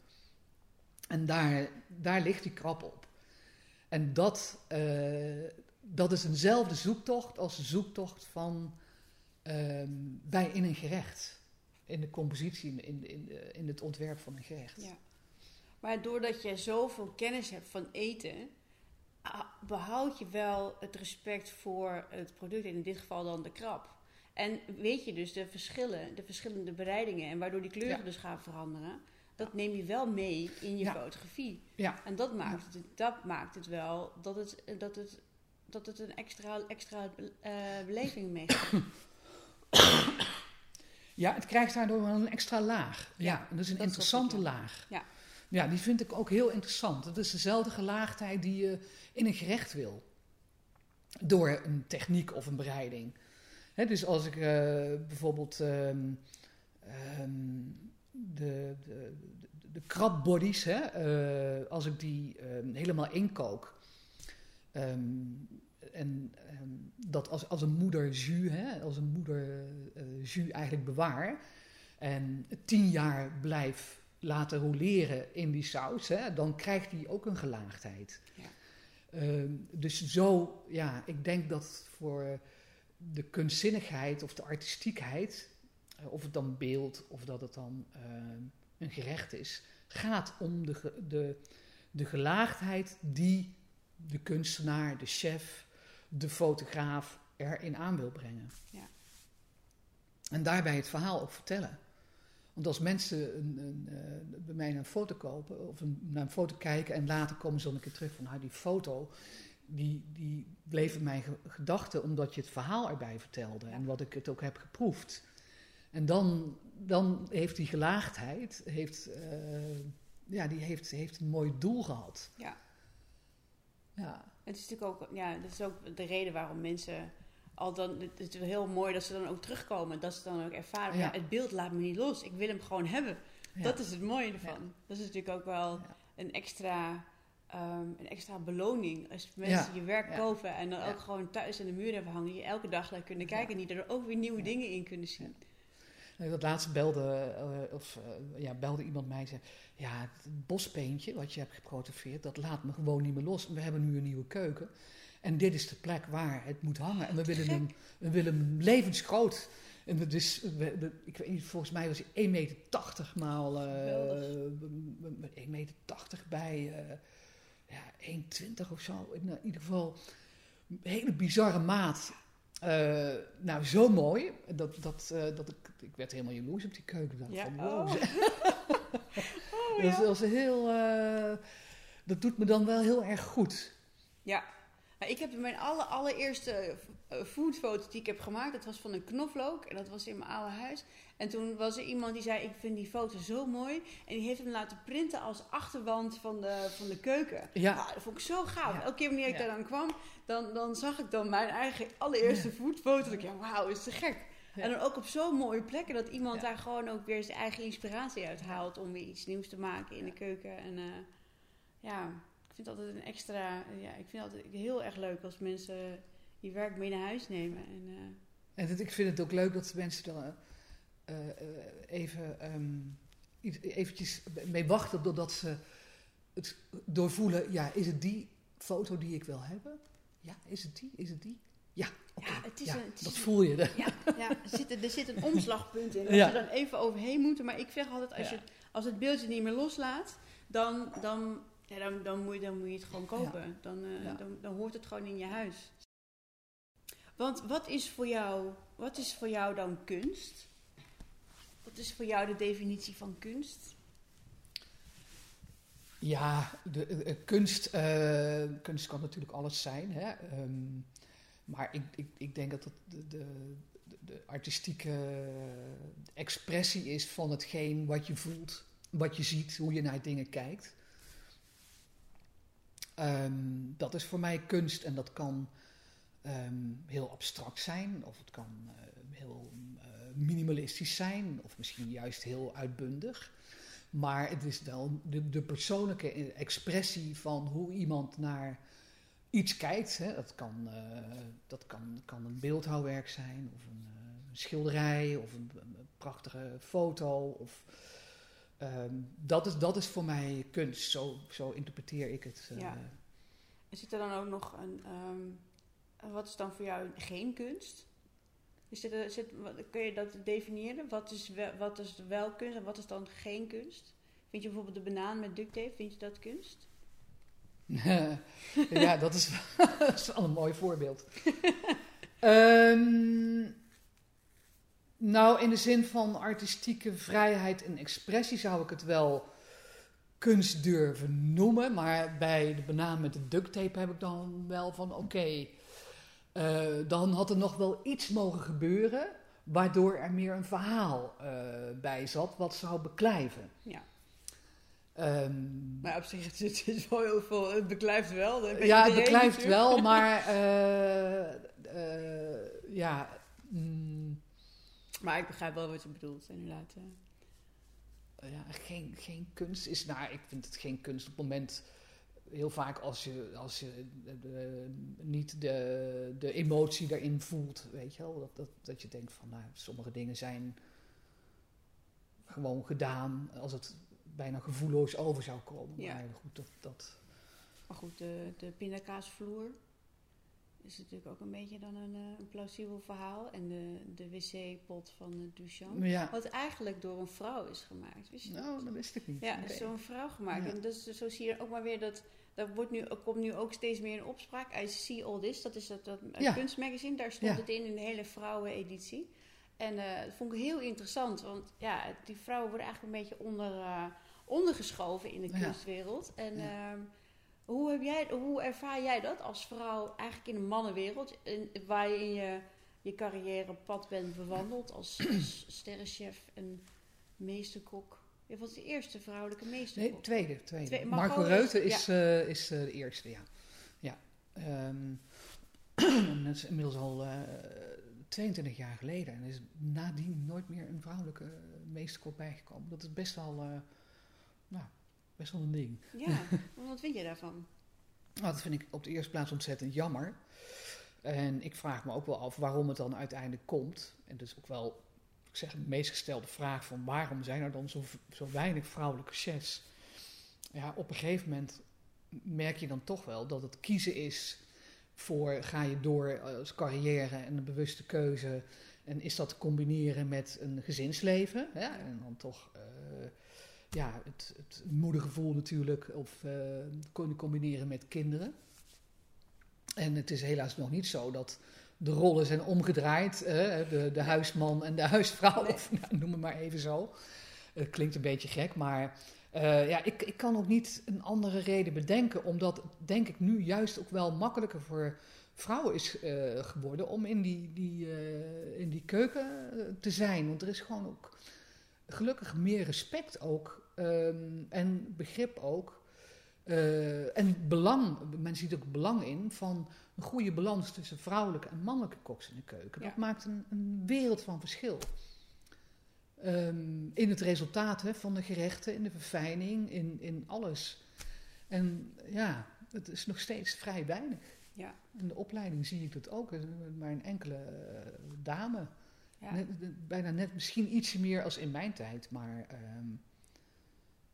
En daar, daar ligt die krab op. En dat, uh, dat is eenzelfde zoektocht als de zoektocht van uh, bij in een gerecht. In de compositie, in, in, de, in het ontwerp van een gerecht. Ja. Maar doordat je zoveel kennis hebt van eten, behoud je wel het respect voor het product, in dit geval dan de krab. En weet je dus de verschillen, de verschillende bereidingen en waardoor die kleuren dus gaan veranderen, dat neem je wel mee in je fotografie. Ja. En dat maakt, het, dat maakt het wel dat het, dat het, dat het een extra, extra uh, beleving meegeeft. <coughs> Ja, het krijgt daardoor wel een extra laag. Ja, dat is een interessante laag. Ja. ja, die vind ik ook heel interessant. Het is dezelfde gelaagdheid die je in een gerecht wil. Door een techniek of een bereiding. dus als ik uh, bijvoorbeeld um, um, de, de, de, de krabbodies, hè, uh, als ik die um, helemaal inkook. En dat als, als een moeder jus, hè, als een moeder uh, jus eigenlijk bewaar. En tien jaar blijf laten roleren in die saus, hè, dan krijgt die ook een gelaagdheid. Ja. Uh, dus zo, ja, ik denk dat voor de kunstzinnigheid of de artistiekheid, uh, of het dan beeld of dat het dan uh, een gerecht is, gaat om de, de, de gelaagdheid die de kunstenaar, de chef, de fotograaf erin aan wil brengen. Ja. En daarbij het verhaal ook vertellen. Want als mensen een, een, uh, bij mij een foto kopen of een, naar een foto kijken en later komen ze dan een keer terug van nou, die foto, die, die bleef in mijn gedachten omdat je het verhaal erbij vertelde en wat ik het ook heb geproefd. En dan, dan heeft die gelaagdheid, heeft, uh, ja, die heeft, heeft een mooi doel gehad. Ja. ja. Het is natuurlijk ook, ja, dat is ook de reden waarom mensen al dan, het is heel mooi dat ze dan ook terugkomen. Dat ze dan ook ervaren, ja. het beeld laat me niet los. Ik wil hem gewoon hebben. Dat is het mooie ervan. Dat is natuurlijk ook wel een extra... Um, een extra beloning. Als mensen je werk kopen en dan ook gewoon thuis aan de muur hebben hangen, je elke dag naar kunnen kijken en die er ook weer nieuwe dingen in kunnen zien. Dat laatst belde, uh, of, uh, ja, belde iemand mij en zei: Ja, het bospeentje wat je hebt geprotofeerd, dat laat me gewoon niet meer los. We hebben nu een nieuwe keuken. En dit is de plek waar het moet hangen. En we willen hem, we willen hem levensgroot. En het is, we, ik weet niet, volgens mij was hij 1,80 meter maal uh, 1,80 meter bij uh, ja, 1,20 of zo. In, in, ieder geval een hele bizarre maat. Uh, nou, zo mooi. Dat, dat, uh, dat ik, ik werd helemaal jaloers op die keuken. Ja. van, wow. Oh. <laughs> oh, ja. dat, is heel, uh, dat doet me dan wel heel erg goed. Ja, ik heb mijn aller, allereerste foodfoto die ik heb gemaakt, dat was van een knoflook. En dat was in mijn oude huis. En toen was er iemand die zei, ik vind die foto zo mooi. En die heeft hem laten printen als achterwand van de, van de keuken. Ja. Nou, dat vond ik zo gaaf. Elke keer wanneer ik daar dan kwam, dan, dan zag ik dan mijn eigen allereerste ja. foodfoto. ik, ja, wauw, is te gek. En dan ook op zo'n mooie plekken dat iemand daar gewoon ook weer zijn eigen inspiratie uit haalt om weer iets nieuws te maken in de keuken. En uh, ja, vind het altijd een extra. Ja, ik vind het altijd heel erg leuk als mensen je werk mee naar huis nemen. En, uh... en het, ik vind het ook leuk dat mensen dan uh, even um, eventjes mee wachten doordat ze het doorvoelen. Ja, is het die foto die ik wil hebben? Ja, is het die? Is het die? Ja. Ja, het is ja, een- het is dat een- voel je. Ja, ja er, zit, er zit een omslagpunt in. Als Ja. we dan even overheen moeten. Maar ik zeg altijd, als, Ja. je, als het beeldje niet meer loslaat, dan, dan, ja, dan, dan, moet, je, dan moet je het gewoon kopen. Dan, eh, Ja. dan, dan hoort het gewoon in je huis. Want wat is voor jou, wat is voor jou dan kunst? Wat is voor jou de definitie van kunst? Ja, de, eh, eh, kunst, kunst kan natuurlijk alles zijn. Hè? Ehm, maar ik, ik, ik denk dat het de, de- de artistieke expressie is van hetgeen wat je voelt, wat je ziet, hoe je naar dingen kijkt. Ehm, dat is voor mij kunst en dat kan ehm, heel abstract zijn, of het kan eh, heel eh, minimalistisch zijn, of misschien juist heel uitbundig. Maar het is wel de, de persoonlijke expressie van hoe iemand naar iets kijkt. Hè. Dat, kan, eh, dat kan, kan een beeldhouwwerk zijn, of een, eh, een schilderij, of een, een prachtige foto. Of, ehm, dat, is, dat is voor mij kunst. Zo, zo interpreteer ik het. eh. Ja. En zit er dan ook nog een. ehm, wat is dan voor jou geen kunst? Is dit, er- zit, wat- kun je dat definiëren? Wat is, wel, wat is wel kunst en wat is dan geen kunst? Vind je bijvoorbeeld de banaan met duct tape, vind je dat kunst? <laughs> ja, dat is, <laughs> dat is wel een mooi voorbeeld. Ehm, nou, in de zin van artistieke vrijheid en expressie zou ik het wel kunst durven noemen. Maar bij de banaan met de duct tape heb ik dan wel van oké, eh, dan had er nog wel iets mogen gebeuren. Waardoor er meer een verhaal eh, bij zat wat zou beklijven. Ja. Ehm, Maar op zich <laughs> het is wel heel veel. Het beklijft wel. Ja, het beklijft natuurlijk. wel, maar <laughs> eh, ja. mm, Maar ik begrijp wel wat je bedoelt, inderdaad. eh. ja geen, geen kunst is. Nou, ik vind het geen kunst op het moment. Heel vaak als je, als je de- niet de, de emotie daarin voelt, weet je wel. Dat, dat, dat je denkt van, nou, sommige dingen zijn gewoon gedaan als het bijna gevoelloos over zou komen. Ja. Maar goed, dat, dat, Maar goed, de, de pindakaasvloer is natuurlijk ook een beetje dan een, eh, een plausibel verhaal. En de, de wc-pot van uh, Duchamp. ja. Wat eigenlijk door een vrouw is gemaakt. Wist je? Nou, dat wist ik niet. Ja, Nee. is door een vrouw gemaakt. Ja. En dus, zo zie je ook maar weer dat. Dat wordt nu, komt nu ook steeds meer in opspraak. I See All This, dat is dat, dat Ja. kunstmagazine. Daar stond het in, in de hele vrouweneditie. En eh, dat vond ik heel interessant. Want ja, die vrouwen worden eigenlijk een beetje onder, eh, ondergeschoven in de kunstwereld. En Ja. Hoe, heb jij, hoe ervaar jij dat als vrouw eigenlijk in de mannenwereld? In, waar je in je, je carrièrepad bent bewandeld als, als <clears throat> sterrenchef en meesterkok. Je was de eerste vrouwelijke meesterkok. Nee, tweede. tweede. Twee- Marco, Marco Reuten is- eh, is eh, de eerste, ja. ja. Ehm, <clears throat> dat is inmiddels al eh 22 jaar geleden. En er is nadien nooit meer een vrouwelijke meesterkop bijgekomen. Dat is best wel, nou, best wel een ding. Ja, <laughs> wat vind je daarvan? Nou, dat vind ik op de eerste plaats ontzettend jammer. En ik vraag me ook wel af waarom het dan uiteindelijk komt. En dat is ook wel, ik zeg, de meest gestelde vraag van waarom zijn er dan zo, zo weinig vrouwelijke chefs? Ja, op een gegeven moment merk je dan toch wel dat het kiezen is voor ga je door als carrière en een bewuste keuze. En is dat te combineren met een gezinsleven? Hè? En dan toch eh, ja, het, het moedergevoel natuurlijk, of eh kunnen combineren met kinderen. En het is helaas nog niet zo dat de rollen zijn omgedraaid. hè, de, de huisman en de huisvrouw, Nee. of nou, noem het maar even zo. Het klinkt een beetje gek, maar eh, ja, ik, ik kan ook niet een andere reden bedenken. Omdat, denk ik, nu juist ook wel makkelijker voor vrouwen is eh, geworden om in die, die, in die keuken te zijn. Want er is gewoon ook gelukkig meer respect ook ehm, en begrip ook. Eh, en belang, men ziet ook belang in van een goede balans tussen vrouwelijke en mannelijke koks in de keuken. Dat maakt een, een wereld van verschil. Ehm, in het resultaat hè, van de gerechten, in de verfijning, in, in alles. En ja, het is nog steeds vrij weinig. Ja. In de opleiding zie ik dat ook. Maar een enkele eh, dame. Ja. Net- bijna net misschien ietsje meer als in mijn tijd. Maar ehm,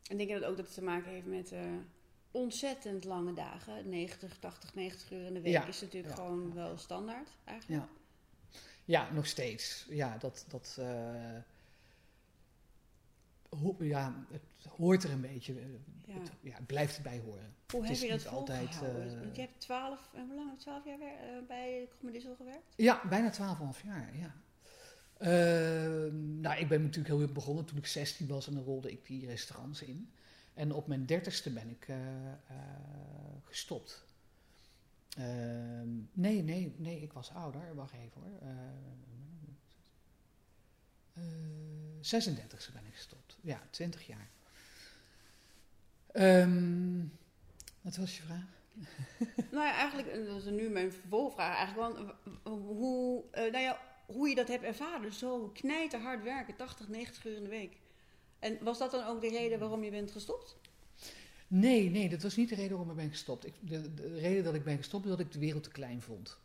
En denk je dat ook dat het te maken heeft met, eh, ontzettend lange dagen. 90, 80, 90 uur in de week Ja, is natuurlijk ja. gewoon wel standaard eigenlijk. Ja. Ja, nog steeds. Ja, dat. dat eh, ho- ja, het hoort er een beetje. eh, Ja. Het, ja, het blijft erbij horen. Hoe Het heb je dat altijd, Want je hebt 12, en hoe lang? 12 jaar bij Comedissel gewerkt? Ja, bijna 12,5 jaar, ja. Ehm, nou, ik ben natuurlijk heel jong begonnen toen ik 16 was en dan rolde ik die restaurants in. En op mijn dertigste ben ik eh, eh, gestopt. Ehm, nee, nee, nee, ik was ouder. Wacht even hoor. Eh, eh, 36e ben ik gestopt. Ja, 20 jaar. Ehm, wat was je vraag? nou ja, eigenlijk, en dat is nu mijn vervolgvraag eigenlijk. Want, eh, hoe, eh, nou ja, hoe je dat hebt ervaren. Zo knijterhard werken, 80, 90 uur in de week. En was dat dan ook de reden waarom je bent gestopt? Nee, nee, dat was niet de reden waarom ik ben gestopt. Ik, de, de reden dat ik ben gestopt is dat ik de wereld te klein vond.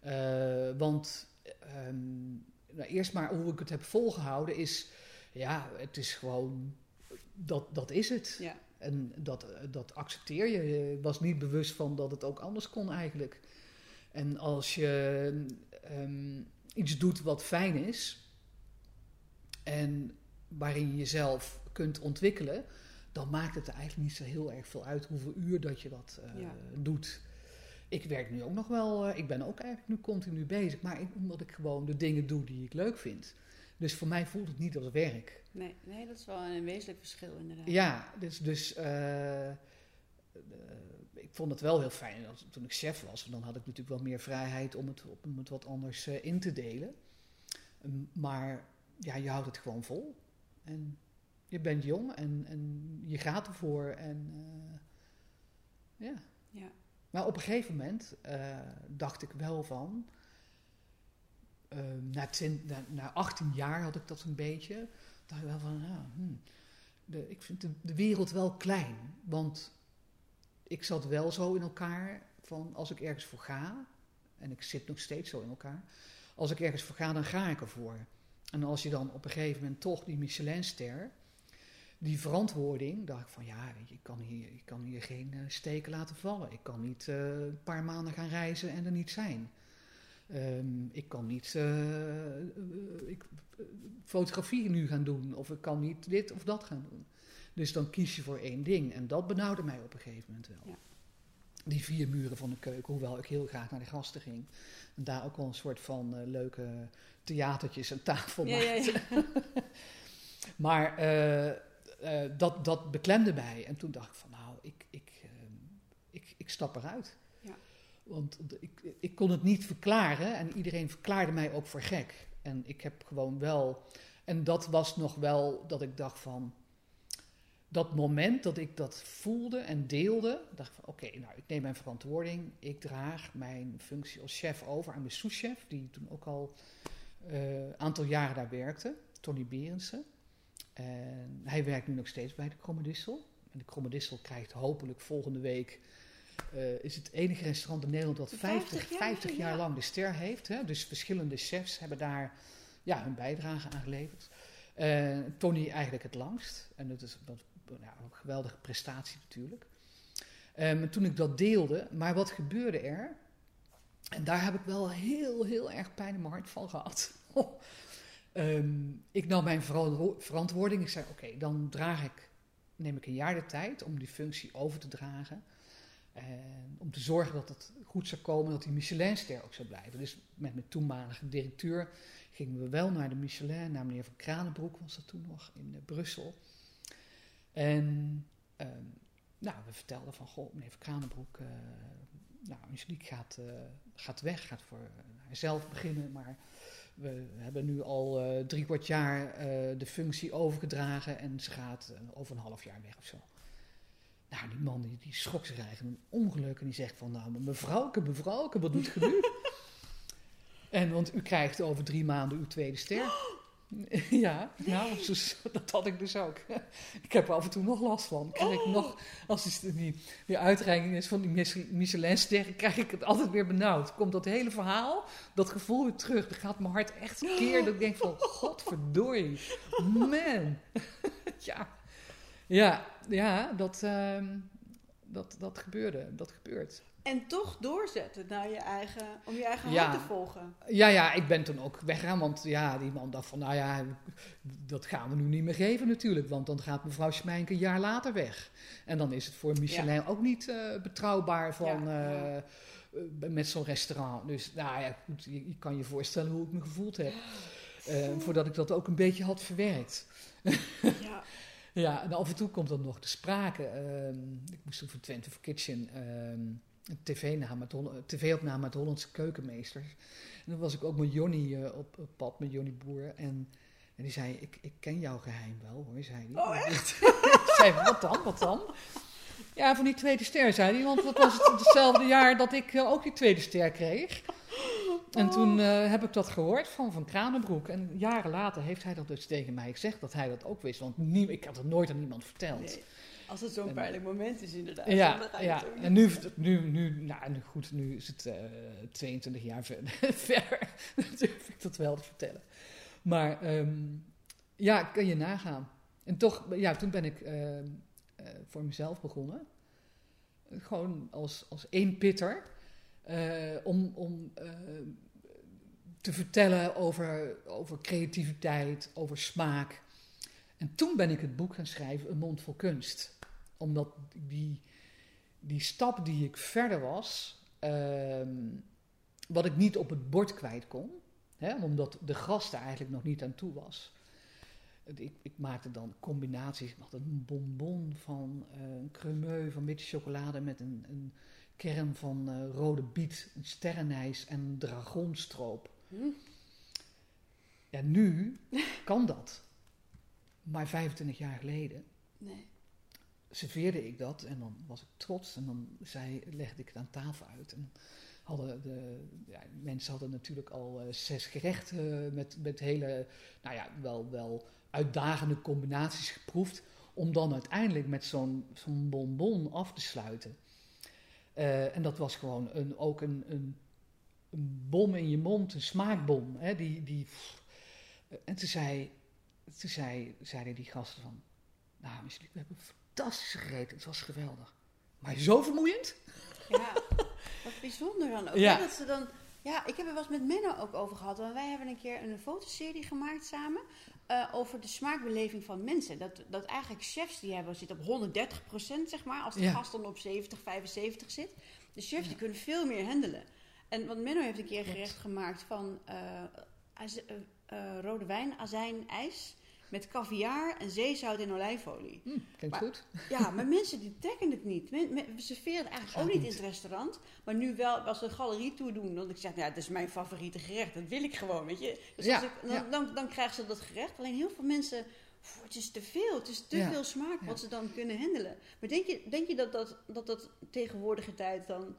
Eh, want ehm, nou, eerst maar hoe ik het heb volgehouden is, ja, het is gewoon, dat, dat is het. Ja. En dat, dat accepteer je. Je was niet bewust van dat het ook anders kon eigenlijk. En als je ehm, iets doet wat fijn is en waarin je jezelf kunt ontwikkelen, dan maakt het eigenlijk niet zo heel erg veel uit hoeveel uur dat je dat eh, Ja. doet. Ik werk nu ook nog wel, eh, ik ben ook eigenlijk nu continu bezig, maar ik, omdat ik gewoon de dingen doe die ik leuk vind. Dus voor mij voelt het niet als werk. Nee, nee, dat is wel een wezenlijk verschil inderdaad. Ja, dus, dus eh, ik vond het wel heel fijn dat, toen ik chef was. Want dan had ik natuurlijk wel meer vrijheid om het, om het wat anders eh, in te delen. Um, maar ja, je houdt het gewoon vol. En je bent jong en, en je gaat ervoor. En eh, ja. Ja. Maar op een gegeven moment eh, dacht ik wel van. eh, na, twin- na, na 18 jaar had ik dat een beetje. Dacht ik wel van. Ja, hmm, de, ik vind de, de wereld wel klein. Want ik zat wel zo in elkaar van als ik ergens voor ga. En ik zit nog steeds zo in elkaar. Als ik ergens voor ga, dan ga ik ervoor. En als je dan op een gegeven moment toch die Michelinster. Die verantwoording, dacht ik van ja, ik kan hier, ik kan hier geen eh, steken laten vallen. Ik kan niet eh, een paar maanden gaan reizen en er niet zijn. Ehm, ik kan niet eh, ik, fotografie nu gaan doen. Of ik kan niet dit of dat gaan doen. Dus dan kies je voor één ding. En dat benauwde mij op een gegeven moment wel. Ja. Die vier muren van de keuken, hoewel ik heel graag naar de gasten ging. En daar ook wel een soort van eh, leuke theatertjes en tafel Ja, ja, maakte. ja. <laughs> Maar eh, eh, dat, dat beklemde mij. En toen dacht ik van nou, ik, ik, eh, ik, ik stap eruit. Ja. Want ik, ik kon het niet verklaren en iedereen verklaarde mij ook voor gek. En ik heb gewoon wel... En dat was nog wel dat ik dacht van... Dat moment dat ik dat voelde en deelde, dacht ik van oké, nou ik neem mijn verantwoording. Ik draag mijn functie als chef over aan mijn souschef, die toen ook al een aantal jaren daar werkte, Tony Berendsen. En hij werkt nu nog steeds bij de Krommedissel. En de Krommedissel krijgt hopelijk volgende week... eh, is het enige restaurant in Nederland dat 50, 50 jaar, 50 jaar ja. lang de ster heeft. Hè? Dus verschillende chefs hebben daar ja, hun bijdrage aan geleverd. Eh, Tony eigenlijk het langst. En dat is een geweldige prestatie natuurlijk. Ehm, toen ik dat deelde, maar wat gebeurde er? En daar heb ik wel heel, heel erg pijn in mijn hart van gehad. <laughs> Ehm, ik nam mijn verantwo- verantwoording. Ik zei: Oké, dan draag ik, neem ik een jaar de tijd om die functie over te dragen. En om te zorgen dat het goed zou komen, dat die Michelinster ook zou blijven. Dus met mijn toenmalige directeur gingen we wel naar de Michelin, naar meneer Van Kranenbroek was dat toen nog in eh, Brussel. En ehm, nou, we vertelden van, goh, meneer Van Kranenbroek, eh nou, Angelique gaat, eh, gaat weg, gaat voor haarzelf beginnen, maar we hebben nu al eh, drie kwart jaar eh, de functie overgedragen en ze gaat eh, over een half jaar weg of zo. Nou, die man die, die schrok zich eigenlijk een ongeluk en die zegt van, nou, mevrouwke, mevrouwke, wat doet u nu? <laughs> en want u krijgt over drie maanden uw tweede ster. <gasps> <laughs> Ja, nou, zo- <laughs> dat had ik dus ook. <laughs> Ik heb er af en toe nog last van. Krijg ik nog, als het die, die uitreiking is van die Mich- Michelin-sterren, krijg ik het altijd weer benauwd. Komt dat hele verhaal, dat gevoel weer terug. Dan gaat mijn hart echt een keer dat ik denk van, <gasps> godverdorie, man. ja. ja, ja, dat, ehm, dat, dat gebeurde, dat gebeurt. En toch doorzetten naar je eigen, om je eigen hart te volgen. Ja, ja, ik ben toen ook weggegaan, want ja, die man dacht van, nou ja, dat gaan we nu niet meer geven natuurlijk, want dan gaat mevrouw Schmijnke een jaar later weg. En dan is het voor Michelin ook niet uh, betrouwbaar van, ja, uh, met zo'n restaurant. Dus nou ja, goed, je, je, kan je voorstellen hoe ik me gevoeld heb, voordat ik dat ook een beetje had verwerkt. Ja. <laughs> ja, en af en toe komt dan nog te sprake. ik moest toen voor Twente for Kitchen een tv-opname TV met Hollandse keukenmeesters. En dan was ik ook met Jonny uh, op, op, pad, met Jonny Boer. En, en die zei, ik, ik ken jouw geheim wel hoor, zei hij. Oh echt? <laughs> zei, wat dan, wat dan? Ja, van die tweede ster, zei hij. Want dat was het, <laughs> hetzelfde jaar dat ik uh, ook die tweede ster kreeg. En toen uh, heb ik dat gehoord van Van Kranenbroek. En jaren later heeft hij dat dus tegen mij gezegd, dat hij dat ook wist. Want nie, ik had het nooit aan iemand verteld. Nee. Als het zo'n pijnlijk moment is, inderdaad. Ja, ja. en nu, nu, nu, nou, goed, nu is het uh, 22 jaar verder. <laughs> verder durf ik dat wel te vertellen. Maar um, ja, kan je nagaan. En toch, ja, toen ben ik uh, uh, voor mezelf begonnen. Gewoon als, als één pitter. Om om te vertellen over, over creativiteit, over smaak. En toen ben ik het boek gaan schrijven, Een mond vol kunst omdat die, die stap die ik verder was, ehm, wat ik niet op het bord kwijt kon, hè, omdat de gast er eigenlijk nog niet aan toe was. Ik, ik maakte dan combinaties. Ik maakte een bonbon van uh, een cremeux van witte chocolade met een, een kern van uh, rode biet, een sterrenijs en een dragonstroop. Hm. Ja, nu kan dat. Maar 25 jaar geleden. Nee serveerde ik dat en dan was ik trots en dan zei, legde ik het aan tafel uit. En hadden de ja, mensen hadden natuurlijk al uh, zes gerechten met, met hele, nou ja, wel, wel uitdagende combinaties geproefd. Om dan uiteindelijk met zo'n zo'n bonbon af te sluiten. Uh, en dat was gewoon een, ook een, een, bom in je mond, een smaakbom. Hè, die, die, en toen, zei, toen zei, zeiden die gasten van, nou, we hebben fantastisch gegeten. Het was geweldig. Maar zo vermoeiend. Ja, <laughs> wat bijzonder dan ook. Ja. Dat ze dan, ja, ik heb er wel eens met Menno ook over gehad. Want wij hebben een keer een fotoserie gemaakt samen. Uh, over de smaakbeleving van mensen. Dat, dat eigenlijk chefs die hebben zitten op 130% zeg maar. Als de gast dan op 70, 75 zit. De chefs die kunnen veel meer handelen. En want Menno heeft een keer gerecht gemaakt van uh, uh, rode wijn, azijn, ijs met caviar en zeezout en olijfolie. Mm, klinkt goed. <laughs> Ja, maar mensen die trekken het niet. Men, we serveren het eigenlijk ook niet in het restaurant. Maar nu wel, als we een galerie toe doen, dan ik zeg, nou, ja, dat is mijn favoriete gerecht. Dat wil ik gewoon, weet je. Dus ja, ik, dan, dan, dan, krijgen ze dat gerecht. Alleen heel veel mensen, het is te veel. Het is te veel smaak wat ze dan kunnen handelen. Maar denk je, denk je dat dat, dat, dat tegenwoordige tijd dan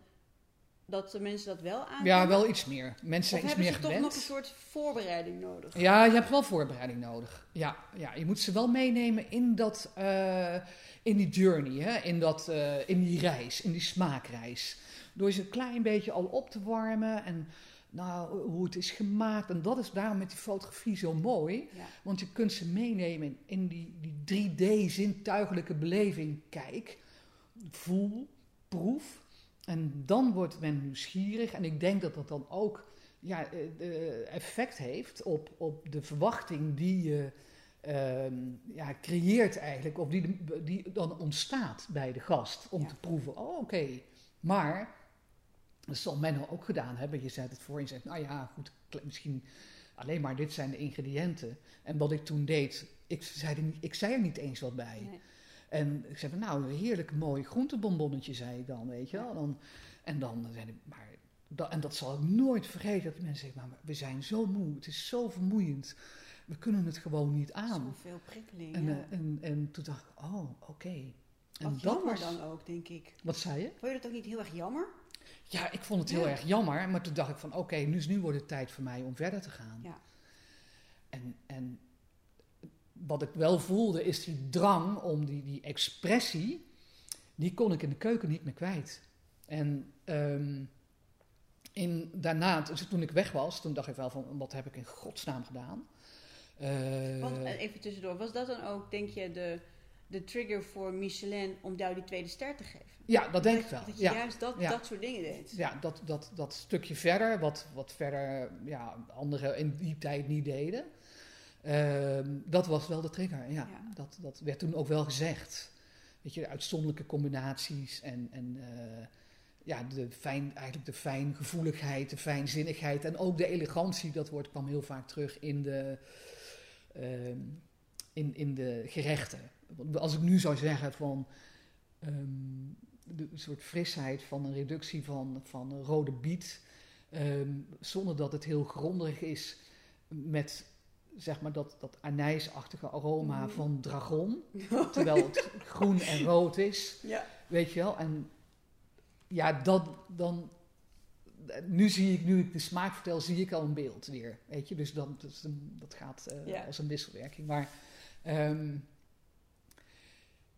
dat de mensen dat wel aan. Ja, wel iets meer. Mensen zijn iets meer gewend. toch nog een soort voorbereiding nodig? Ja, je hebt wel voorbereiding nodig. Ja, ja je moet ze wel meenemen in, dat, uh, in die journey, hè? In, dat, uh, in die reis, in die smaakreis. Door ze een klein beetje al op te warmen en nou, hoe het is gemaakt. En dat is daarom met die fotografie zo mooi. Ja. Want je kunt ze meenemen in die, die 3D-zintuigelijke beleving. Kijk, voel, proef. En dan wordt men nieuwsgierig. En ik denk dat dat dan ook ja, uh, effect heeft op, op de verwachting die je uh, ja, creëert eigenlijk. Of die, die dan ontstaat bij de gast. Om te proeven, oh oké. Maar, dat zal men ook gedaan hebben. Je zet het voor en zegt, nou ja, goed, misschien alleen maar dit zijn de ingrediënten. En wat ik toen deed, ik zei er niet, ik zei er niet eens wat bij. Nee. En ik zei van, nou, heerlijk mooi groentebonbonnetje, zei ik dan, weet je wel. Dan, en dan zei ik, maar, dat, en dat zal ik nooit vergeten, dat mensen zeggen, maar we zijn zo moe, het is zo vermoeiend. We kunnen het gewoon niet aan. Zoveel prikkeling, en, ja. uh, en, en toen dacht ik, oh, oké. Okay. En Wat jammer was, dan ook, denk ik. Wat zei je? Vond je dat ook niet heel erg jammer? Ja, ik vond het heel ja. erg jammer. Maar toen dacht ik van, oké, okay, nu, nu wordt het tijd voor mij om verder te gaan. Ja. En, en wat ik wel voelde is die drang om die, die expressie, die kon ik in de keuken niet meer kwijt. En um, in, daarna, dus toen ik weg was, toen dacht ik wel van, wat heb ik in godsnaam gedaan? Uh, wat, even tussendoor, was dat dan ook, denk je, de, de trigger voor Michelin om jou die tweede ster te geven? Ja, dat denk ik wel. Dat je ja. juist dat, Ja. dat soort dingen deed. Ja, dat, dat, dat stukje verder, wat, wat verder ja, anderen in die tijd niet deden. Ehm, dat was wel de trigger, ja. Ja. Dat, dat werd toen ook wel gezegd. Weet je, de uitzonderlijke combinaties en, en eh, ja, de fijn, eigenlijk de fijngevoeligheid, de fijnzinnigheid en ook de elegantie, dat woord kwam heel vaak terug in de, ehm, in, in de gerechten. Als ik nu zou zeggen van ehm, de soort frisheid van een reductie van, van rode biet, zonder dat het heel grondig is met zeg maar dat, dat anijsachtige aroma Mhm. van dragon, <laughs> terwijl het groen en rood is. Ja. Weet je wel? En ja, dat, dan. Nu zie ik, nu ik de smaak vertel, zie ik al een beeld weer. Weet je, dus dan, dus dat gaat eh, Ja. als een wisselwerking. Maar ehm,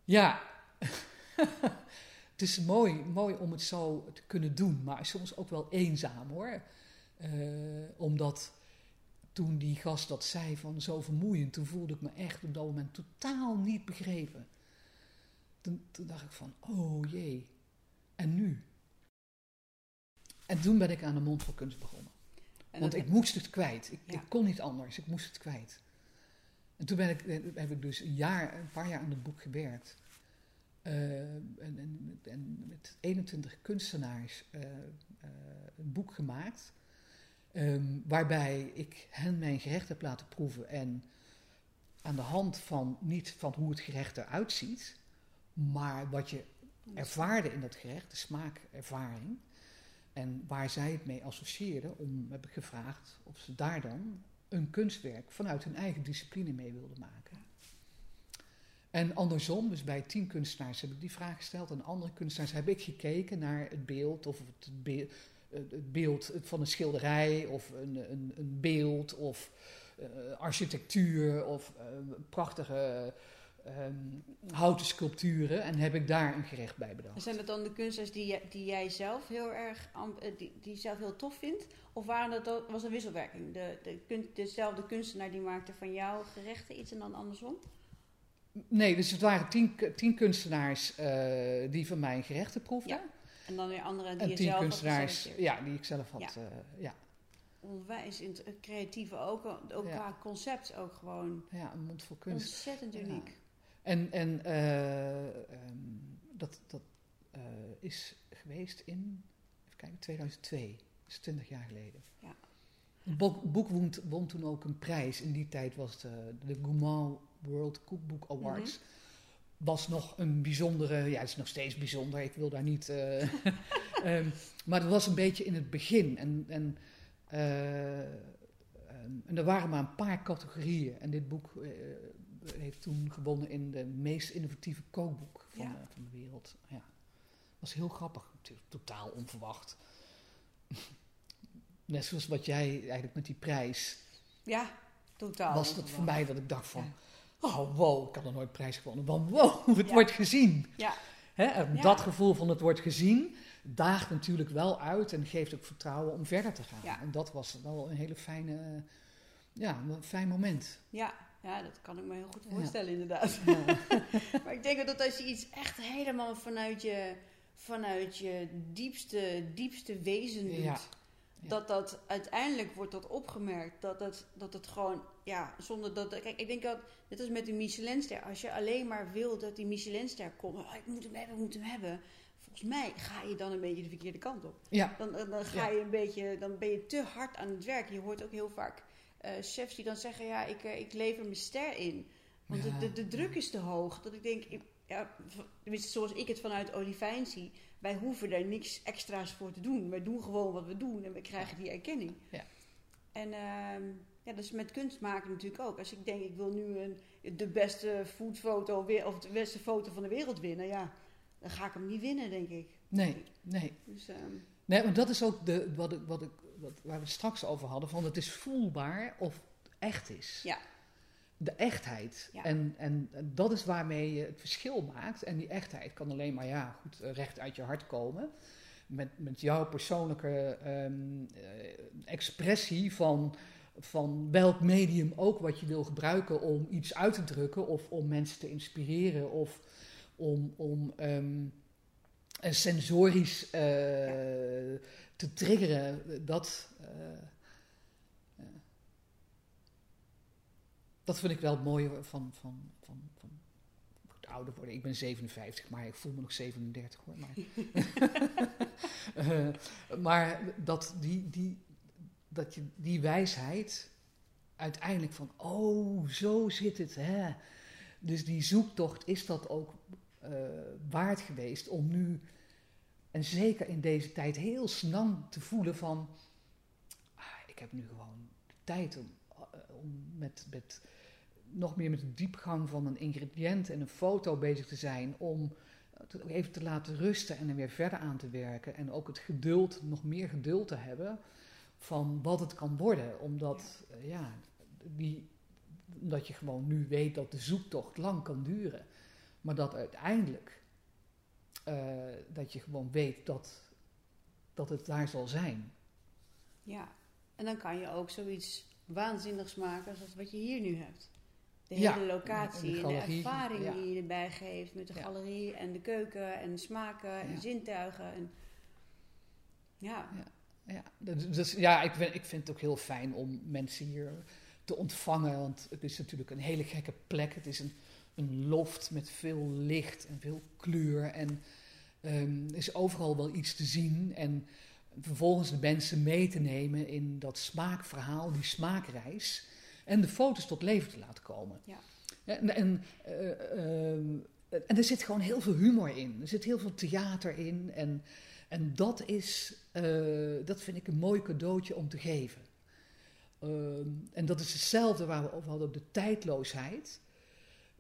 ja, <laughs> het is mooi, mooi om het zo te kunnen doen, maar soms ook wel eenzaam hoor. Eh, omdat toen die gast dat zei van zo vermoeiend, toen voelde ik me echt op dat moment totaal niet begrepen. Toen, toen dacht ik van, oh jee, en nu? En toen ben ik aan de mond voor kunst begonnen. En Want ik moest het kwijt. Ik, Ja. ik kon niet anders. Ik moest het kwijt. En toen ben ik, eh, heb ik dus een, jaar, een paar jaar aan het boek gewerkt. Eh, en, en, en met 21 kunstenaars eh, een boek gemaakt. Ehm, waarbij ik hen mijn gerecht heb laten proeven. En aan de hand van niet van hoe het gerecht eruit ziet, maar wat je ervaarde in dat gerecht, de smaakervaring. En waar zij het mee associeerden, om, heb ik gevraagd of ze daar dan een kunstwerk vanuit hun eigen discipline mee wilden maken. En andersom, dus bij tien kunstenaars heb ik die vraag gesteld. En andere kunstenaars heb ik gekeken naar het beeld, of het, be- het beeld van een schilderij, of een, een, een beeld, of eh, architectuur, of eh, prachtige ehm, houten sculpturen. En heb ik daar een gerecht bij bedacht. Zijn dat dan de kunstenaars die, jij- die jij zelf heel erg eh, die, die zelf heel tof vindt? Of waren dat, was een wisselwerking? De, de, dezelfde kunstenaar die maakte van jouw gerechten iets en dan andersom? Nee, dus het waren tien, tien kunstenaars die van mijn gerechten proefden. Ja, En dan weer andere die en je tien zelf kunstenaars ja, die ik zelf had. Ja. eh, ja. Onwijs creatieve ook, ook Ja. qua concept ook gewoon ja, een mond vol kunst. ontzettend Ja. uniek. En, en eh, ehm, dat, dat eh, is geweest in, even kijken, 2002. Dat is 20 jaar geleden. Ja. Boek, boek won, won toen ook een prijs. In die tijd was het, eh, de Gourmand World Cookbook Awards. Mhm. Was nog een bijzondere, ja, het is nog steeds bijzonder. Ik wil daar niet. eh, <laughs> ehm, maar het was een beetje in het begin. En, en, eh, ehm, en er waren maar een paar categorieën. En dit boek eh, heeft toen gewonnen in de meest innovatieve kookboek van, Ja. van de wereld. Ja. was heel grappig, totaal onverwacht. <laughs> Net zoals wat jij eigenlijk met die prijs, Ja, totaal. was dat voor mij dat ik dacht van, Ja. Oh wow, ik had nog nooit prijs gewonnen. Want wow, <laughs> het Ja. wordt gezien. Ja, Hè? Ja. Dat gevoel van het wordt gezien, daagt natuurlijk wel uit en geeft ook vertrouwen om verder te gaan. Ja. En dat was wel een hele fijne, ja, een fijn moment. ja, ja, dat kan ik me heel goed voorstellen inderdaad. <laughs> Maar ik denk dat als je iets echt helemaal vanuit je, vanuit je diepste, diepste wezen doet, Ja. Ja. dat dat uiteindelijk wordt dat opgemerkt. Dat het, dat het gewoon, ja, zonder dat... Kijk, ik denk dat, net als met de Michelinster, als je alleen maar wil dat die Michelinster komt, oh, ik moet hem hebben, ik moet hem hebben. Volgens mij ga je dan een beetje de verkeerde kant op. ja, Dan, dan, ga Ja. je een beetje, dan ben je te hard aan het werk. Je hoort ook heel vaak eh, chefs die dan zeggen, ja, ik, eh, ik lever mijn ster in. Want Ja. de, de, de druk is te hoog. Dat ik denk, ik- ja, tenminste zoals ik het vanuit Olivijn zie, wij hoeven daar niks extra's voor te doen. Wij doen gewoon wat we doen en we krijgen die erkenning. Ja. En ehm, ja, dat is met kunst maken natuurlijk ook. Als ik denk, ik wil nu een, de beste foodfoto of de beste foto van de wereld winnen, ja, dan ga ik hem niet winnen, denk ik. nee, nee. Dus, ehm, Nee, want dat is ook de, wat ik, wat ik, wat, waar we het straks over hadden, van het is voelbaar of het echt is. Ja. De echtheid. Ja. En, en dat is waarmee je het verschil maakt. En die echtheid kan alleen maar ja, goed, eh, recht uit je hart komen. Met, met jouw persoonlijke ehm, eh, expressie van van welk medium ook wat je wil gebruiken om iets uit te drukken of om mensen te inspireren of om, om ehm, sensorisch uh, te triggeren. Dat, uh, dat vind ik wel het mooie van, van, van, van ouder worden. Ik ben 57, maar ik voel me nog 37 hoor. Maar, uh, <laughs> maar dat, die, die, dat je die wijsheid uiteindelijk van, oh, zo zit het. Hè? Dus die zoektocht is dat ook uh, waard geweest om nu, en zeker in deze tijd, heel snel te voelen van, ah, ik heb nu gewoon de tijd om, om met, met nog meer met de diepgang van een ingrediënt en een foto bezig te zijn. Om het even te laten rusten en er weer verder aan te werken. En ook het geduld, nog meer geduld te hebben van wat het kan worden. Omdat, ja, die, omdat je gewoon nu weet dat de zoektocht lang kan duren. Maar dat uiteindelijk, uh, dat je gewoon weet dat, dat het daar zal zijn. Ja, en dan kan je ook zoiets waanzinnigs maken als wat je hier nu hebt. De hele locatie en de, ervaring die je erbij geeft met de galerie en de keuken en de smaken en zintuigen. En, ja. Ja, dus, dus, ja ik, vind, ik vind het ook heel fijn om mensen hier te ontvangen. Want het is natuurlijk een hele gekke plek. Het is een, een loft met veel licht en veel kleur. En um, er is overal wel iets te zien. En vervolgens de mensen mee te nemen in dat smaakverhaal, die smaakreis en de foto's tot leven te laten komen. Ja. En, en, uh, en er zit gewoon heel veel humor in. Er zit heel veel theater in. En, en dat, is, uh, dat vind ik een mooi cadeautje om te geven. En dat is hetzelfde waar we over hadden, de tijdloosheid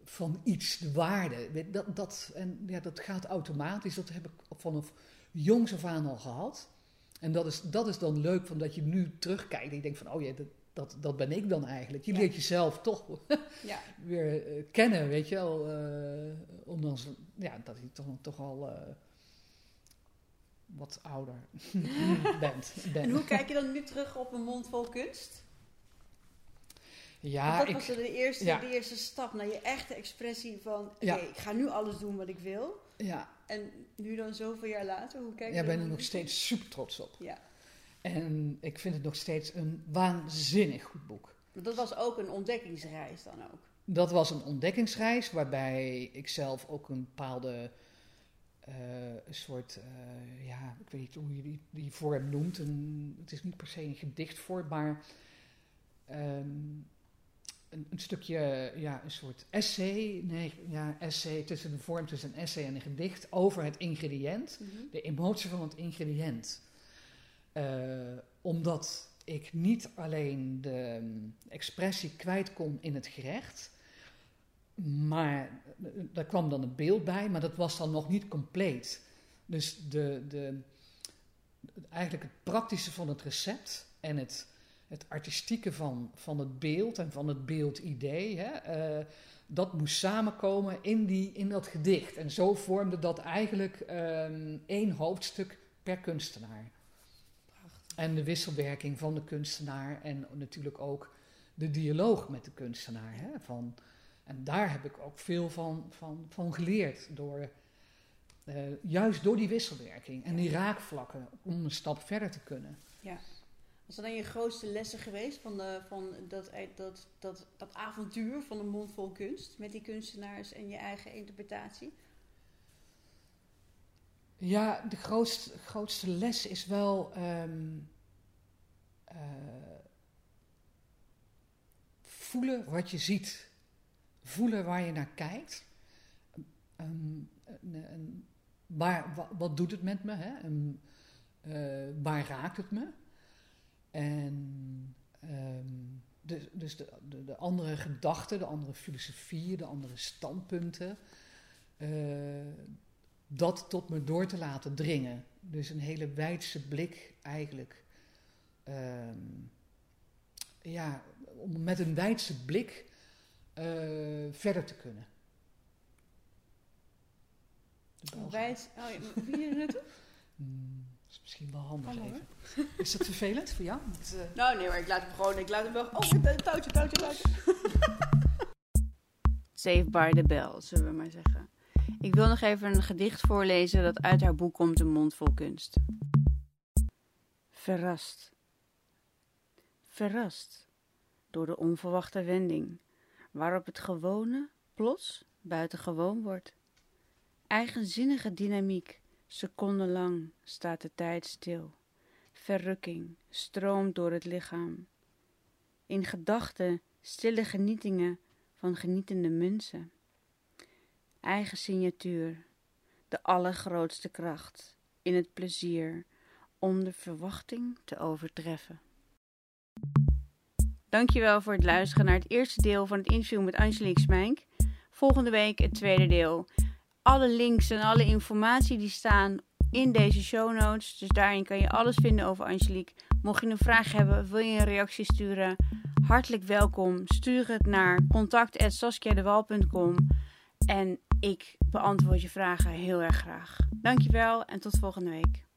van iets, de waarde. Dat, dat, en ja, dat gaat automatisch, dat heb ik vanaf jongs af aan al gehad. En dat is, dat is dan leuk, van dat je nu terugkijkt en je denkt van, oh ja, dat, dat, dat ben ik dan eigenlijk. Je leert jezelf toch <laughs> ja. weer uh, kennen, weet je wel. Uh, ondanks ja, dat je toch, toch al uh, wat ouder <laughs> bent, En hoe kijk je dan nu terug op een mond vol kunst? Ja, Want dat ik, was de eerste, ja. de eerste stap naar je echte expressie van... Ik ga nu alles doen wat ik wil. Ja. En nu dan zoveel jaar later, hoe kijk je Ja, ben er nog steeds super trots op. Ja. En ik vind het nog steeds een waanzinnig goed boek. Dat was ook een ontdekkingsreis dan ook? Dat was een ontdekkingsreis waarbij ik zelf ook een bepaalde uh, een soort, uh, ja, ik weet niet hoe je die, die vorm noemt. Een, het is niet per se een gedichtvorm, maar um, een, een, stukje, ja, een soort essay. Nee, ja, essay tussen de vorm tussen een essay en een gedicht over het ingrediënt, mm -hmm. de emotie van het ingrediënt. Uh, omdat ik niet alleen de um, expressie kwijt kon in het gerecht, maar daar kwam dan een beeld bij, maar dat was dan nog niet compleet. Dus de, de, eigenlijk het praktische van het recept en het, het artistieke van, van het beeld en van het beeldidee, hè, uh, dat moest samenkomen in, die, in dat gedicht. En zo vormde dat eigenlijk um, één hoofdstuk per kunstenaar. En de wisselwerking van de kunstenaar en natuurlijk ook de dialoog met de kunstenaar. Hè, van, en daar heb ik ook veel van, van, van geleerd. Door, uh, juist door die wisselwerking en die raakvlakken om een stap verder te kunnen. Ja. Wat zijn dan je grootste lessen geweest van, de, van dat, dat, dat, dat avontuur van een mond vol kunst met die kunstenaars en je eigen interpretatie? Ja, de grootste, grootste les is wel um, uh, voelen wat je ziet. Voelen waar je naar kijkt. Um, waar, wat, doet het met me? Hè? Uh, waar raakt het me? En de, dus de, de, de, andere gedachten, de andere filosofieën, de andere standpunten. Uh, dat tot me door te laten dringen. Dus een hele wijdse blik eigenlijk. Um, ja, om met een wijdse blik uh, verder te kunnen. Wijd, oh, wie je naartoe? <laughs> Dat is misschien wel handig even. <laughs> Is dat vervelend voor jou? Uh... Nou nee, maar ik laat hem gewoon, ik laat hem wel... Oh, touwtje, touwtje, touwtje. <laughs> Save by the bell, zullen we maar zeggen. Ik wil nog even een gedicht voorlezen dat uit haar boek komt, Een mond vol kunst. Verrast. Verrast door de onverwachte wending, waarop het gewone plots buitengewoon wordt. Eigenzinnige dynamiek, secondenlang staat de tijd stil. Verrukking stroomt door het lichaam. In gedachten stille genietingen van genietende mensen. Eigen signatuur, de allergrootste kracht in het plezier om de verwachting te overtreffen. Dankjewel voor het luisteren naar het eerste deel van het interview met Angelique Smijnk. Volgende week het tweede deel. Alle links en alle informatie die staan in deze show notes. Dus daarin kan je alles vinden over Angelique. Mocht je een vraag hebben, wil je een reactie sturen, hartelijk welkom. Stuur het naar contact.saskiadewal.com en ik beantwoord je vragen heel erg graag. Dankjewel en tot volgende week.